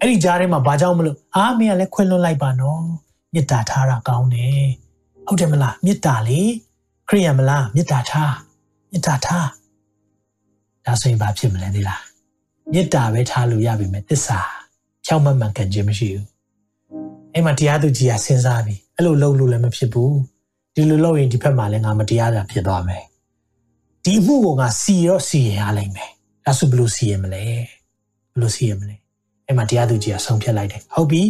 အဲ့ဒီကြားထဲမှာဘာကြောင့်မလို့အာမင်းကလည်းခွင့်လွှတ်လိုက်ပါနော်မေတ္တာထားတာကောင်းတယ်ဟုတ်တယ်မလားမေတ္တာလေခရိယံမလားမေတ္တာထားမေတ္တာထားဒါဆိုရင်ဘာဖြစ်မလဲဒီလားမေတ္တာပဲထားလို့ရပြီမဲ့တစ္ဆာဖြောင်းမှန်မှန်ကန်ခြင်းမရှိဘူးအဲ့မှာတရားသူကြီးကစဉ်းစားပြီအဲ့လိုလုပ်လို့လည်းမဖြစ်ဘူးဒီလိုလုပ်ရင်ဒီဘက်မှာလည်းငါမတရားတာဖြစ်သွားမယ် ဒီမှုကိုငါစီရောစီရရလိမ့်မယ်ဒါဆိုဘယ်လိုစီရမလဲဘယ်လိုစီရမလဲအဲ့မှာတရားသူကြီးကဆုံးဖြတ်လိုက်တယ်ဟုတ်ပြီ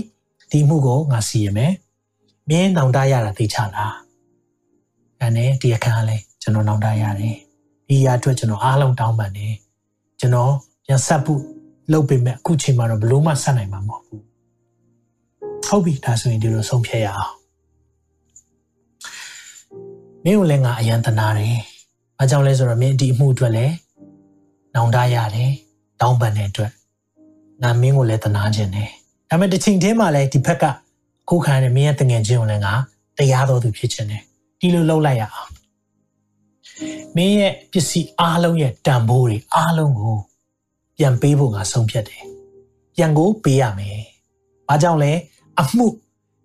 ဒီမှုကိုငါစီရမယ်မင်းနောင်တရတာသိချလားအဲ့နဲ့ဒီအခန်းကလည်းကျွန်တော်နောင်တရတယ်ဒီရအတွက်ကျွန်တော်အားလုံးတောင်းပန်တယ်ကျွန်တော်ပြန်ဆက်ဖို့လုပ်ပေမဲ့အခုချိန်မှာတော့ဘလို့မှဆက်နိုင်မှာမဟုတ်ဘူးဟုတ်ပြီဒါဆိုရင်ဒီလိုဆုံးဖြတ်ရအောင်မင်းကိုလည်းငါအယံတနာတယ်။ ဘာကြောင့်လဲဆိုတော့မင်းဒီအမှုအတွက်လည်းနောင်တရတယ်။တောင်းပန်တဲ့အတွက်ငါမင်းကိုလည်းတနာခြင်းတယ်။ဒါပေမဲ့တစ်ချိန်တည်းမှာလည်းဒီဘက်ကကိုခံရမင်းရဲ့တငယ်ချင်းကိုလည်းငါတရားတော်သူဖြစ်ခြင်းတယ်။ဒီလိုလုပ်လိုက်ရအောင်။မင်းရဲ့ပစ္စည်းအားလုံးရဲ့တန်ဖိုးတွေအားလုံးကိုပြန်ပေးဖို့ငါဆုံးဖြတ်တယ်။ပြန်ကိုပေးရမယ်။ဘာကြောင့်လဲအမှု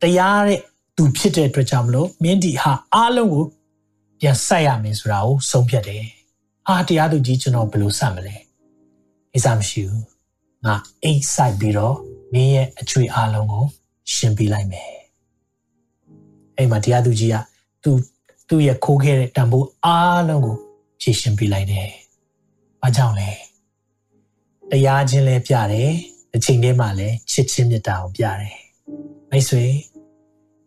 တရားတဲ့သူဖြစ်တဲ့အတွက်ကြောင့်မလို့မင်းဒီဟာအားလုံးကို ပြန်ဆက်ရမယ်ဆိုတာကိုဆုံးဖြတ်တယ်။အာတရားသူကြီးကျွန်တော်ဘယ်လိုဆက်မလဲ။အိစားမရှိဘူး။ငါအိတ်ဆိုင်ပြီးတော့မင်းရဲ့အချွေအားလုံးကိုရှင်းပြလိုက်မယ်။အဲ့မှာတရားသူကြီးကသူသူ့ရဲ့ခိုးခဲ့တဲ့တံပိုးအားလုံးကိုဖြည့်ရှင်းပြလိုက်တယ်။ဘာကြောင့်လဲ။တရားချင်းလဲပြတယ်။အချိန်တည်းမှာလဲချစ်ချင်းမြတ်တာကိုပြတယ်။မိတ်ဆွေ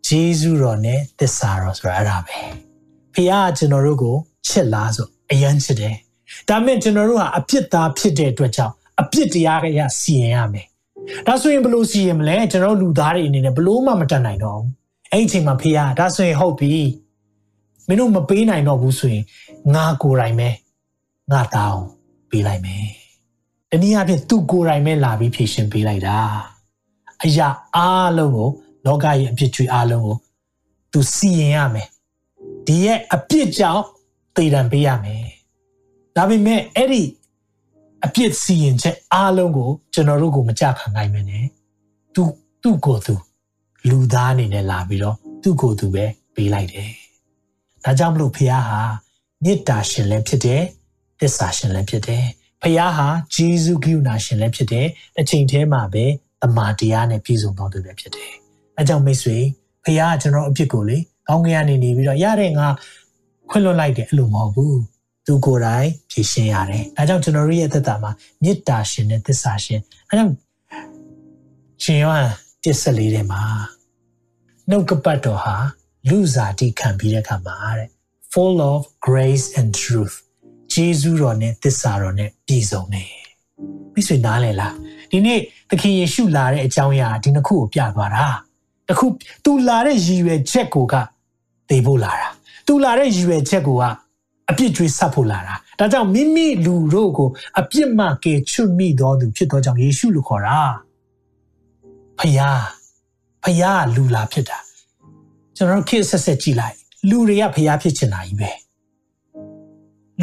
ဂျေဇုတော်နဲ့သစ္စာတော်ဆိုတာအဲ့ဒါပဲ။ ဖခင်ကကျွန်တော်တို့ကိုချစ်လားဆိုအယမ်းချစ်တယ်ဒါပေမဲ့ကျွန်တော်တို့ဟာအပြစ်သားဖြစ်တဲ့အတွက်ကြောင့်အပြစ်တရားကရစီရင်ရမယ်ဒါဆိုရင်ဘလို့စီရင်မလဲကျွန်တော်လူသားတွေအနေနဲ့ဘလို့မှမတတ်နိုင်တော့ဘူးအဲ့ဒီအချိန်မှာဖေရဒါဆိုရင်ဟုတ်ပြီမင်းတို့မပေးနိုင်တော့ဘူးဆိုရင်ငါကိုယ်တိုင်ပဲငါတောင်းပေးလိုက်မယ်တနည်းအားဖြင့်သူကိုယ်တိုင်ပဲလာပြီးဖြည့်ရှင်ပေးလိုက်တာအရာအားလုံးကိုလောကရဲ့အဖြစ်ချွေအားလုံးကိုသူစီရင်ရမယ် ဒီရဲ့အပြစ်ကြောင့်သေဒဏ်ပေးရမယ်ဒါပေမဲ့အဲ့ဒီအပြစ်စီရင်ချက်အားလုံးကိုကျွန်တော်တို့ကိုမကြခံနိုင်မနဲ့သူသူ့ကိုယ်သူလူသားအနေနဲ့လာပြီးတော့သူ့ကိုယ်သူပဲပေးလိုက်တယ်ဒါကြောင့်မလို့ဖခင်ဟာမေတ္တာရှင်လည်းဖြစ်တယ်သစ္စာရှင်လည်းဖြစ်တယ်ဖခင်ဟာဂျေဇုကရုဏာရှင်လည်းဖြစ်တယ်တစ်ချိန်တည်းမှာပဲတမာတရားနဲ့ပြည့်စုံတော်သူလည်းဖြစ်တယ်အဲကြောင့်မိတ်ဆွေဖခင်ကကျွန်တော်အပြစ်ကိုလေ ကောင်းကင်ကနေနေပြီးတော့ရတဲ့ငါခွင့်လွှတ်လိုက်တယ်အဲ့လိုမဟုတ်ဘူးသူကိုယ်တိုင်ဖြည့်ရှင်းရတယ်အဲကြောင့်ကျွန်တော်တို့ရဲ့သက်တာမှာမေတ္တာရှင်နဲ့သစ္စာရှင်အဲကြောင့်ရှင်ယောဟန်တစ်ဆက်လေးထဲမှာနှုတ်ကပတ်တော်ဟာလူစားတိခံပြီးတဲ့အခါမှာတဲ့ full of grace and truth ဂျေဇုတော်နဲ့သစ္စာတော်နဲ့ပြည့်စုံတယ်မိတ်ဆွေနားလည်လားဒီနေ့သခင်ယေရှုလာတဲ့အကြောင်းအရာဒီနှစ်ခုကိုပြသွားတာတခုသူလာတဲ့ရည်ရွယ်ချက်ကိုက သိဖို့လာတာသူလာတဲ့ရည်ရွယ်ချက်ကိုကအပြစ်ကြွေးဆက်ဖို့လာတာဒါကြောင့်မိမိလူတို့ကိုအပြစ်မှကယ်ချွတ်မိတော်သူဖြစ်သောကြောင့်ယေရှုလို့ခေါ်တာဖယားဖယားလူလာဖြစ်တာကျွန်တော်တို့ခေတ်ဆက်ဆက်ကြည့်လိုက်လူတွေကဖယားဖြစ်ချင်တာကြီးပဲ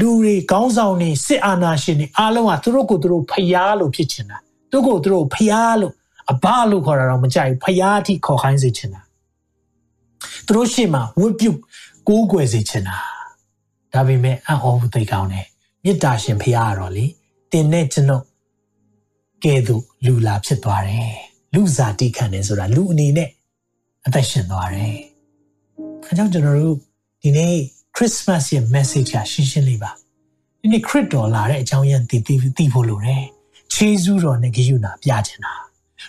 လူတွေကောင်းဆောင်နေစစ်အာဏာရှင်တွေအားလုံးကသူတို့ကိုသူတို့ဖယားလို့ဖြစ်ချင်တာသူတို့ကိုသူတို့ဖယားလို့အဘလို့ခေါ်တာတော့မကြိုက်ဘူးဖယားအထိခေါ်ခိုင်းစေချင်တာ သူတို့ရှေ့မှာဝတ်ပြုတ်ကိုးကွယ်စေချင်တာဒါပေမဲ့အဟောသိကောင်းတယ်မေတ္တာရှင်ဖယားကတော့လေတင်နဲ့ကျွန်တော်ကဲသူလူလာဖြစ်သွားတယ်လူစားတိခံတယ်ဆိုတာလူအနေနဲ့အသက်ရှင်သွားတယ်အဲကြောင့်ကျွန်တော်တို့ဒီနေ့ Christmas ရဲ့ message ကရှင်းရှင်းလေးပါဒီနေ့ခရစ်တော်လာတဲ့အကြောင်းရင်းသိသိသိဖို့လိုတယ်ခြေစူးတော်နဲ့ဂိယူနာပြချင်တာ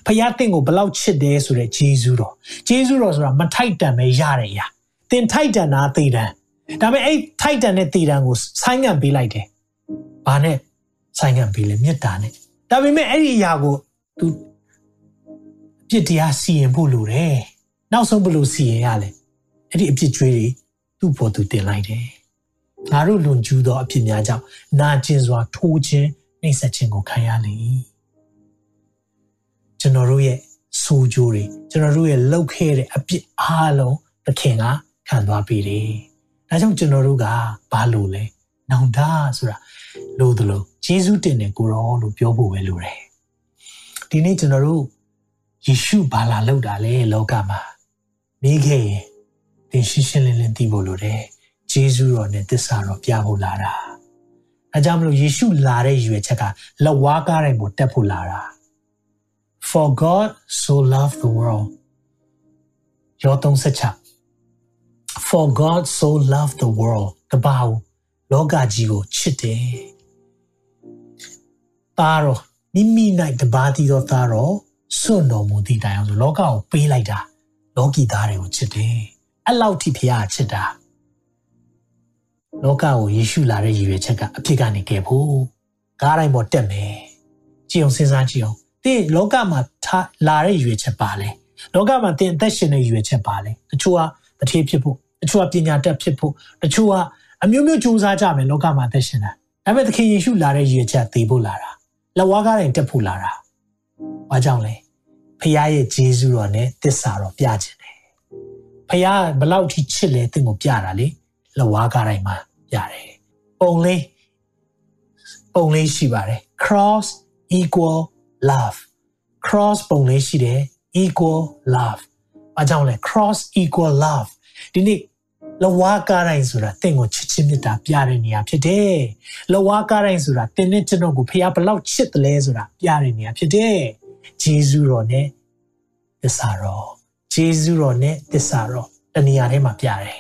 ဖယားတင့်ကိုဘလောက်ချစ်တယ်ဆိုတဲ့ဂျေဇုတော်ဂျေဇုတော်ဆိုတာမထိုက်တန်ပဲရတဲ့အရာတင်ထိုက်တန်တာသေတံဒါပေမဲ့အဲ့ထိုက်တန်တဲ့သေတံကိုဆိုင်းငံ့ပေးလိုက်တယ်ဘာနဲ့ဆိုင်းငံ့ပေးလဲမေတ္တာနဲ့ဒါပေမဲ့အဲ့ဒီအရာကို तू အပြစ်တရားစီရင်ဖို့လိုတယ်နောက်ဆုံးဘယ်လိုစီရင်ရလဲအဲ့ဒီအပြစ်ကြွေးတွေသူ့ပေါ်သူတင်လိုက်တယ်ငါတို့လွန်ကျူးသောအဖြစ်များကြောင့်နာကျင်စွာထိုးခြင်းနှိမ့်ဆက်ခြင်းကိုခံရလေ ကျွန်တော်တို့ရဲ့ဆိုးကြိုးတွေကျွန်တော်တို့ရဲ့လှုပ်ခဲတဲ့အပြစ်အားလုံးသခင်ကခံသွားပေးတယ်။ဒါကြောင့်ကျွန်တော်တို့ကဘာလို့လဲ။နောင်တဆိုတာလို့တလို့ယေရှုတင်တယ်ကိုရောလို့ပြောဖို့ပဲလိုတယ်။ဒီနေ့ကျွန်တော်တို့ယေရှုဘာလာလောက်တာလဲလောကမှာမိခဲ့ရင်သင်ရှင်းရှင်းလင်းလင်းသိဖို့လိုတယ်။ယေရှုတော်နဲ့သစ္စာတော်ပြဖို့လာတာ။အဲကြောင့်မလို့ယေရှုလာတဲ့ရွယ်ချက်ကလက်ဝါးကားတိုင်းပေါ်တက်ဖို့လာတာ။ For God so loved the world ယော36 For God so loved the world ကဘာလောကကြီးကိုချစ်တယ်။ပါတော့မိမိ၌တပါးတည်သောသားတော်စွန့်တော်မူသည့်တိုင်အောင်ဆိုလောကကိုပေးလိုက်တာလောကီသားတွေကိုချစ်တယ်။အဲ့လောက်ထိဖခင်ချစ်တာလောကကိုယေရှုလာတဲ့ရည်ရွယ်ချက်ကအဖြစ်ကနေခဲ့ဖို့ကားတိုင်းပေါ်တက်မယ်။ကြည်အောင်စဉ်းစားကြည့်အောင် တင်လောကမှာထားလာတဲ့ရွေချက်ပါလဲလောကမှာတင်အသက်ရှင်တဲ့ရွေချက်ပါလဲတချို့ကတထေးဖြစ်ဖို့တချို့ကပညာတတ်ဖြစ်ဖို့တချို့ကအမျိုးမျိုးကြိုးစားကြမယ်လောကမှာအသက်ရှင်တာဒါပေမဲ့သခင်ယေရှုလာတဲ့ရွေချက်သိဖို့လာတာလက်ဝါးကားတိုင်းတက်ဖို့လာတာဘာကြောင့်လဲဖခင်ရဲ့ဂျေဇုတော်နဲ့တစ္ဆာတော်ပြခြင်းတယ်ဖခင်ဘလောက်ထိချစ်လဲတင့်ကိုပြတာလေလက်ဝါးကားတိုင်းမှာပြတယ်ပုံလေးပုံလေးရှိပါတယ် cross equal love cross ပုံလေးရှိတယ် equal love အကြောင်းလဲ cross equal love ဒီနေ့လဝါကားတိုင်းဆိုတာတင့်ကိုချစ်ချင်းမြတ်တာပြတဲ့နေရာဖြစ်တယ်လဝါကားတိုင်းဆိုတာတင်းနဲ့ကျွန်တော်ကိုဖះဘလောက်ချစ်တယ်လဲဆိုတာပြတဲ့နေရာဖြစ်တယ်ဂျေဇုတော်နဲ့သစ္စာတော်ဂျေဇုတော်နဲ့သစ္စာတော်တနေရာထဲမှာပြတယ်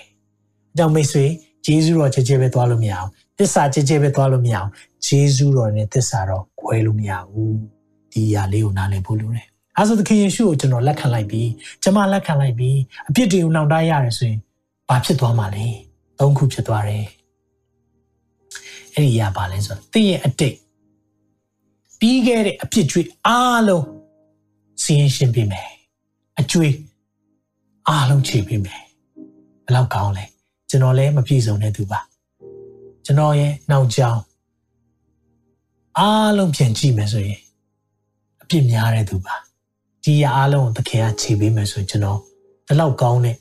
အကြောင်းမိတ်ဆွေဂျေဇုတော်ချစ်ချစ်ပဲသွားလို့မရအောင်သစ္စာချစ်ချစ်ပဲသွားလို့မရအောင်ဂျေဇုတော်နဲ့သစ္စာတော်ခွဲလို့မရဘူး ဒီအရာလေးကိုနားလည်ဖို့လိုတယ်။အဲဆိုသခင်ယေရှုကိုကျွန်တော်လက်ခံလိုက်ပြီးကျွန်မလက်ခံလိုက်ပြီးအပြစ်တွေကိုနှောင့်တရရတယ်ဆိုရင်ဘာဖြစ်သွားမှာလဲ။သုံးခုဖြစ်သွားတယ်။အဲ့ဒီအရာပါလဲဆိုတော့သင်ရဲ့အတိတ်သပြီးခဲ့တဲ့အပြစ်ကြွေးအားလုံးစီရင်ရှင်းပေးမယ်အကျွေးအားလုံးခြေပေးမယ်ဘယ်လောက်ကောင်းလဲကျွန်တော်လည်းမပြည့်စုံတဲ့သူပါကျွန်တော်ရဲ့နောက်ကြောင်းအားလုံးပြန်ကြည့်မယ်ဆိုရင်အ ပြစ်များတဲ့သူပါဒီရအားလုံးကိုသခင်ကခြေပေးမယ်ဆိုရင်ကျွန်တော်ဒီလောက်ကောင်းတဲ့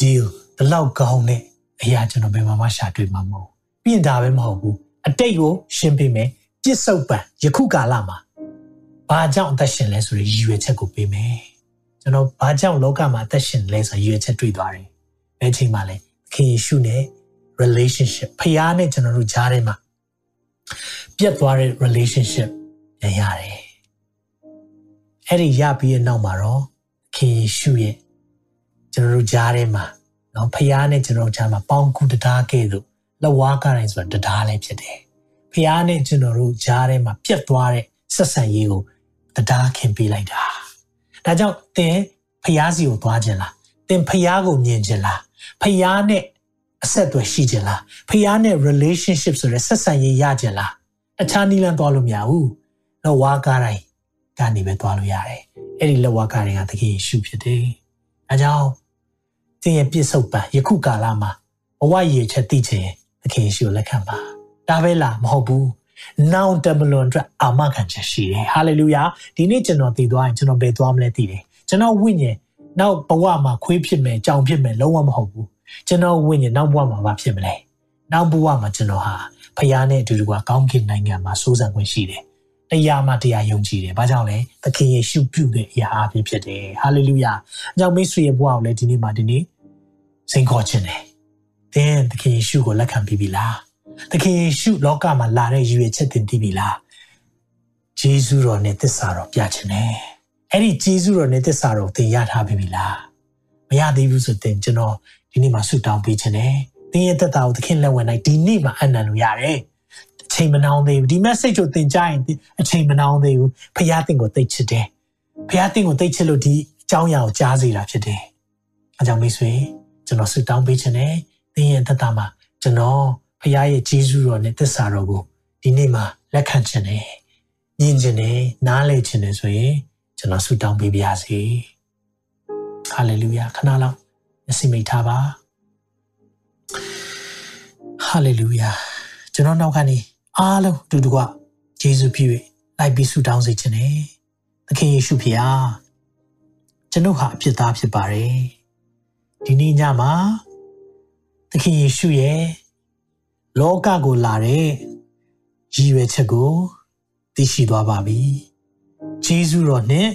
deal ဒီလောက်ကောင်းတဲ့အရာကျွန်တော်ဘယ်မှာမှရှာတွေ့မှာမဟုတ်ပြီးရင်ဒါပဲမဟုတ်ဘူးအတိတ်ကိုရှင်းပေးမယ်ပြစ်စုံပံယခုကာလမှာဘာကြောင့်အသက်ရှင်လဲဆိုရည်ရွယ်ချက်ကိုပေးမယ်ကျွန်တော်ဘာကြောင့်လောကမှာအသက်ရှင်လဲဆိုရည်ရွယ်ချက်တွေ့သွားတယ်ဘယ်ချိန်မှလဲခင်ယေရှုနဲ့ relationship ဖခင်နဲ့ကျွန်တော်တို့ကြားထဲမှာပြတ်သွားတဲ့ relationship ပြန်ရတယ်အဲ့ဒီရပြီးတဲ့နောက်မှာတော့ခင်ယေရှုရဲ့ကျွန်တော်တို့ကြားထဲမှာနော်ဖခင်နဲ့ကျွန်တော်တို့ကြားမှာပေါင်းကူတရားကဲ့သို့လက်ဝါးကားတိုင်းဆိုတာတရားလည်းဖြစ်တယ်ဖခင်နဲ့ကျွန်တော်တို့ကြားထဲမှာပြတ်သွားတဲ့ဆက်ဆံရေးကိုတရားခင်ပေးလိုက်တာဒါကြောင့်သင်ဖခင်စီကိုသွားခြင်းလားသင်ဖခင်ကိုမြင်ခြင်းလားဖခင်နဲ့အဆက်အသွယ်ရှိခြင်းလားဖခင်နဲ့ relationship ဆိုတဲ့ဆက်ဆံရေးရခြင်းလားတခြားနည်းလမ်းသွားလို့မရဘူး လက်ဝါးကားတိုင်းကနေပဲသွားလို့ရတယ်အဲ့ဒီလက်ဝါးကားတိုင်းကသခင်ယေရှုဖြစ်တယ်အဲကြောင့်သင်ရဲ့ပြစ္ဆုတ်ပံယခုကာလမှာဘဝရည်ချက်သိခြင်းသခင်ယေရှုကိုလက်ခံပါဒါပဲလားမဟုတ်ဘူးနောင်တမလွန်အတွက်အာမခံချက်ရှိတယ်ဟာလေလုယာဒီနေ့ကျွန်တော်သိသွားရင်ကျွန်တော်ဘယ်သွားမလဲသိတယ်ကျွန်တော်ဝိညာဉ်နောက်ဘဝမှာခွေးဖြစ်မယ်ကြောင်ဖြစ်မယ်လုံးဝမဟုတ်ဘူးကျွန်တော်ဝိညာဉ်နောက်ဘဝမှာဘာဖြစ်မလဲနောက်ဘဝမှာကျွန်တော်ဟာဖခင်နဲ့အတူတူကကောင်းကင်နိုင်ငံမှာစိုးစံခွင့်ရှိတယ် တရားမှတရားယုံကြည်တယ်။ဘာကြောင့်လဲ။သခင်ယေရှုပြုတဲ့အရာအဖြစ်ဖြစ်တယ်။ဟာလေလုယာ။အကြောင်းမိတ်ဆွေရဲ့ဘဝကိုလည်းဒီနေ့မှဒီနေ့စိန်ခေါ်ခြင်းတယ်။သင်သခင်ယေရှုကိုလက်ခံပြီးပြီလား။သခင်ယေရှုလောကမှာလာတဲ့ရည်ရွယ်ချက်တင်ပြီးပြီလား။ဂျေဇုတော်နဲ့သစ္စာတော်ပြခြင်းတယ်။အဲ့ဒီဂျေဇုတော်နဲ့သစ္စာတော်သင်ရထားပြီလား။မရသေးဘူးဆိုရင်ကျွန်တော်ဒီနေ့မှဆုတောင်းပေးခြင်းတယ်။သင်ရဲ့သက်တာကိုသခင်လက်ဝင်လိုက်ဒီနေ့မှအနံ့လို့ရတယ်။အ ချိန်မနှောင်းသေးဘူးဒီ message ကိုသင်ကြားရင်အချိန်မနှောင်းသေးဘူးဖခင်သင်ကိုသိချစ်တယ်ဖခင်သင်ကိုသိချစ်လို့ဒီအကြောင်းအရာကိုကြားစေတာဖြစ်တယ်အကြောင်းမိတ်ဆွေကျွန်တော်ဆုတောင်းပေးခြင်းနဲ့သင်ရဲ့သက်တာမှာကျွန်တော်ဖခင်ရဲ့ဂျေဇုတော်နဲ့သစ္စာတော်ကိုဒီနေ့မှာလက်ခံခြင်းနဲ့မြင်ခြင်းနဲ့နားလည်ခြင်းနဲ့ဆိုရင်ကျွန်တော်ဆုတောင်းပေးပါရစေဟာလေလုယာခဏလောက်မျက်စိမိတ်ထားပါဟာလေလုယာကျွန်တော်နောက်ကနေ အားလုံးတူတူကယေရှုဖြစ်၍လိုက်ပြီးဆုတောင်းစေခြင်းနဲ့သခင်ယေရှုဖေဟာကျွန်ုပ်ဟာအဖြစ်သားဖြစ်ပါတယ်ဒီနေ့ညမှာသခင်ယေရှုရဲ့လောကကိုလာတဲ့ရည်ရွယ်ချက်ကိုသိရှိသွားပါပြီဂျေဇုတော်နဲ့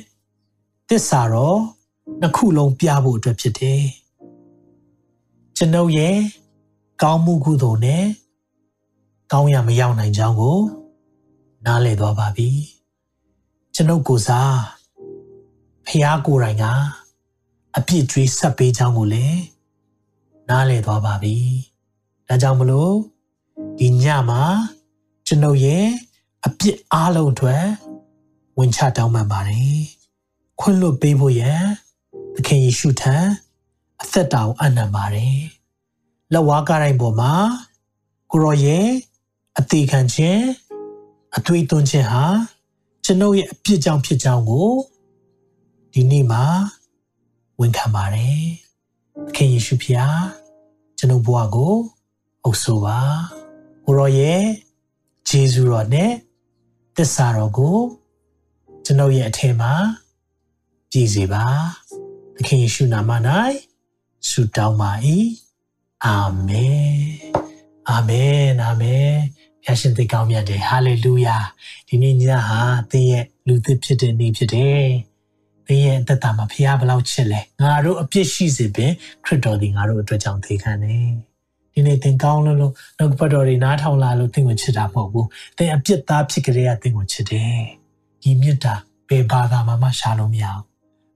သစ္စာတော်နှစ်ခုလုံးပြဖို့အတွက်ဖြစ်တယ်ကျွန်ုပ်ရဲ့ကောင်းမှုကုသိုလ်နဲ့ ကောင်းရမရောက်နိုင်ကြောင်းကိုနားလည်သွားပါပြီကျွန်ုပ်ကိုစားဖះကိုယ်တိုင်ကအပြစ်ကြွေးဆက်ပေးကြောင်းကိုလည်းနားလည်သွားပါပြီဒါကြောင့်မလို့ဒီညမှာကျွန်ုပ်ရဲ့အပြစ်အားလုံးအတွက်ဝင်ချတောင်းပန်ပါတယ်ခွင့်လွတ်ပေးဖို့ရန်သခင်ယေရှုထံအသက်တာကိုအနံပါတယ်လက်ဝါးကားတိုင်းပေါ်မှာကိုရောရဲ့ အသေးခံခြင်းအသွေးသွင်းခြင်းဟာကျွန်ုပ်ရဲ့အပြစ်ကြောင့်ဖြစ်ကြောင်းကိုဒီနေ့မှာဝန်ခံပါတယ်။ခင်ယေရှုဖျားကျွန်ုပ်ဘဝကိုအုပ်ဆိုပါ။ကိုရောရဲ့ဂျေဇုတော်နဲ့သစ္စာတော်ကိုကျွန်ုပ်ရဲ့အထင်မှာကြည်စေပါ။သခင်ယေရှုနာမ၌ဆုတောင်းပါ၏။အာမင်။အာမင်။အာမင်။ ဖျာရှင်သိကောင်းမြတ်တယ်ဟာလေလုယာဒီနေ့ညဟာသင်ရဲ့လူသစ်ဖြစ်တဲ့နေ့ဖြစ်တယ်သင်ရဲ့အသက်တာမှာဖခင်ဘလောက်ချစ်လဲငါတို့အပြစ်ရှိစေပင်ခရစ်တော်ဒီငါတို့အတွက်ကြောင့်သေခံတယ်ဒီနေ့သင်ကောင်းလို့လို့နှုတ်ပတ်တော်တွေနားထောင်လာလို့သင်ကိုချစ်တာမဟုတ်ဘူးသင်အပြစ်သားဖြစ်ကြတဲ့ကသင်ကိုချစ်တယ်ဒီမြတ်တာဘယ်ဘာသာမှမရှာလို့မရဘူး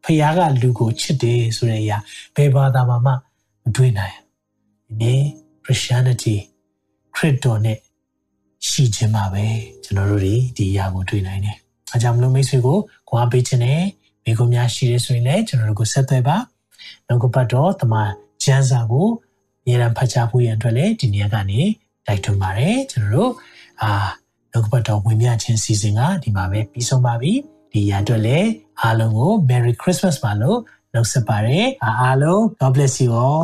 ဖခင်ကလူကိုချစ်တယ်ဆိုတဲ့အရာဘယ်ဘာသာမှမတွေ့နိုင်ဒီနေ့ Christianity ခရစ်တော်နဲ့ ရှိခြင်းပါပဲကျွန်တော်တို့ဒီအရာကိုတွေ့နိုင်တယ်။အဲကြောင့်မလို့မိတ်ဆွေကိုခွာပေးခြင်းနဲ့မိကုများရှိရဆိုရင်လည်းကျွန်တော်တို့ကိုဆက်သွယ်ပါ။နောက်ကပတ်တော့တမန်ကျမ်းစာကိုအများအားဖတ်ကြားဖို့ရန်အတွက်လည်းဒီနေရာကနေတိုက်တွန်းပါတယ်။ကျွန်တော်တို့အာနှုတ်ကပတ်တော်ဝင်မြခြင်းစီစဉ်ကဒီမှာပဲပြီးဆုံးပါပြီဒီရန်အတွက်လည်းအားလုံးကို Merry Christmas ပါလို့နှုတ်ဆက်ပါရစေအားလုံး God bless you all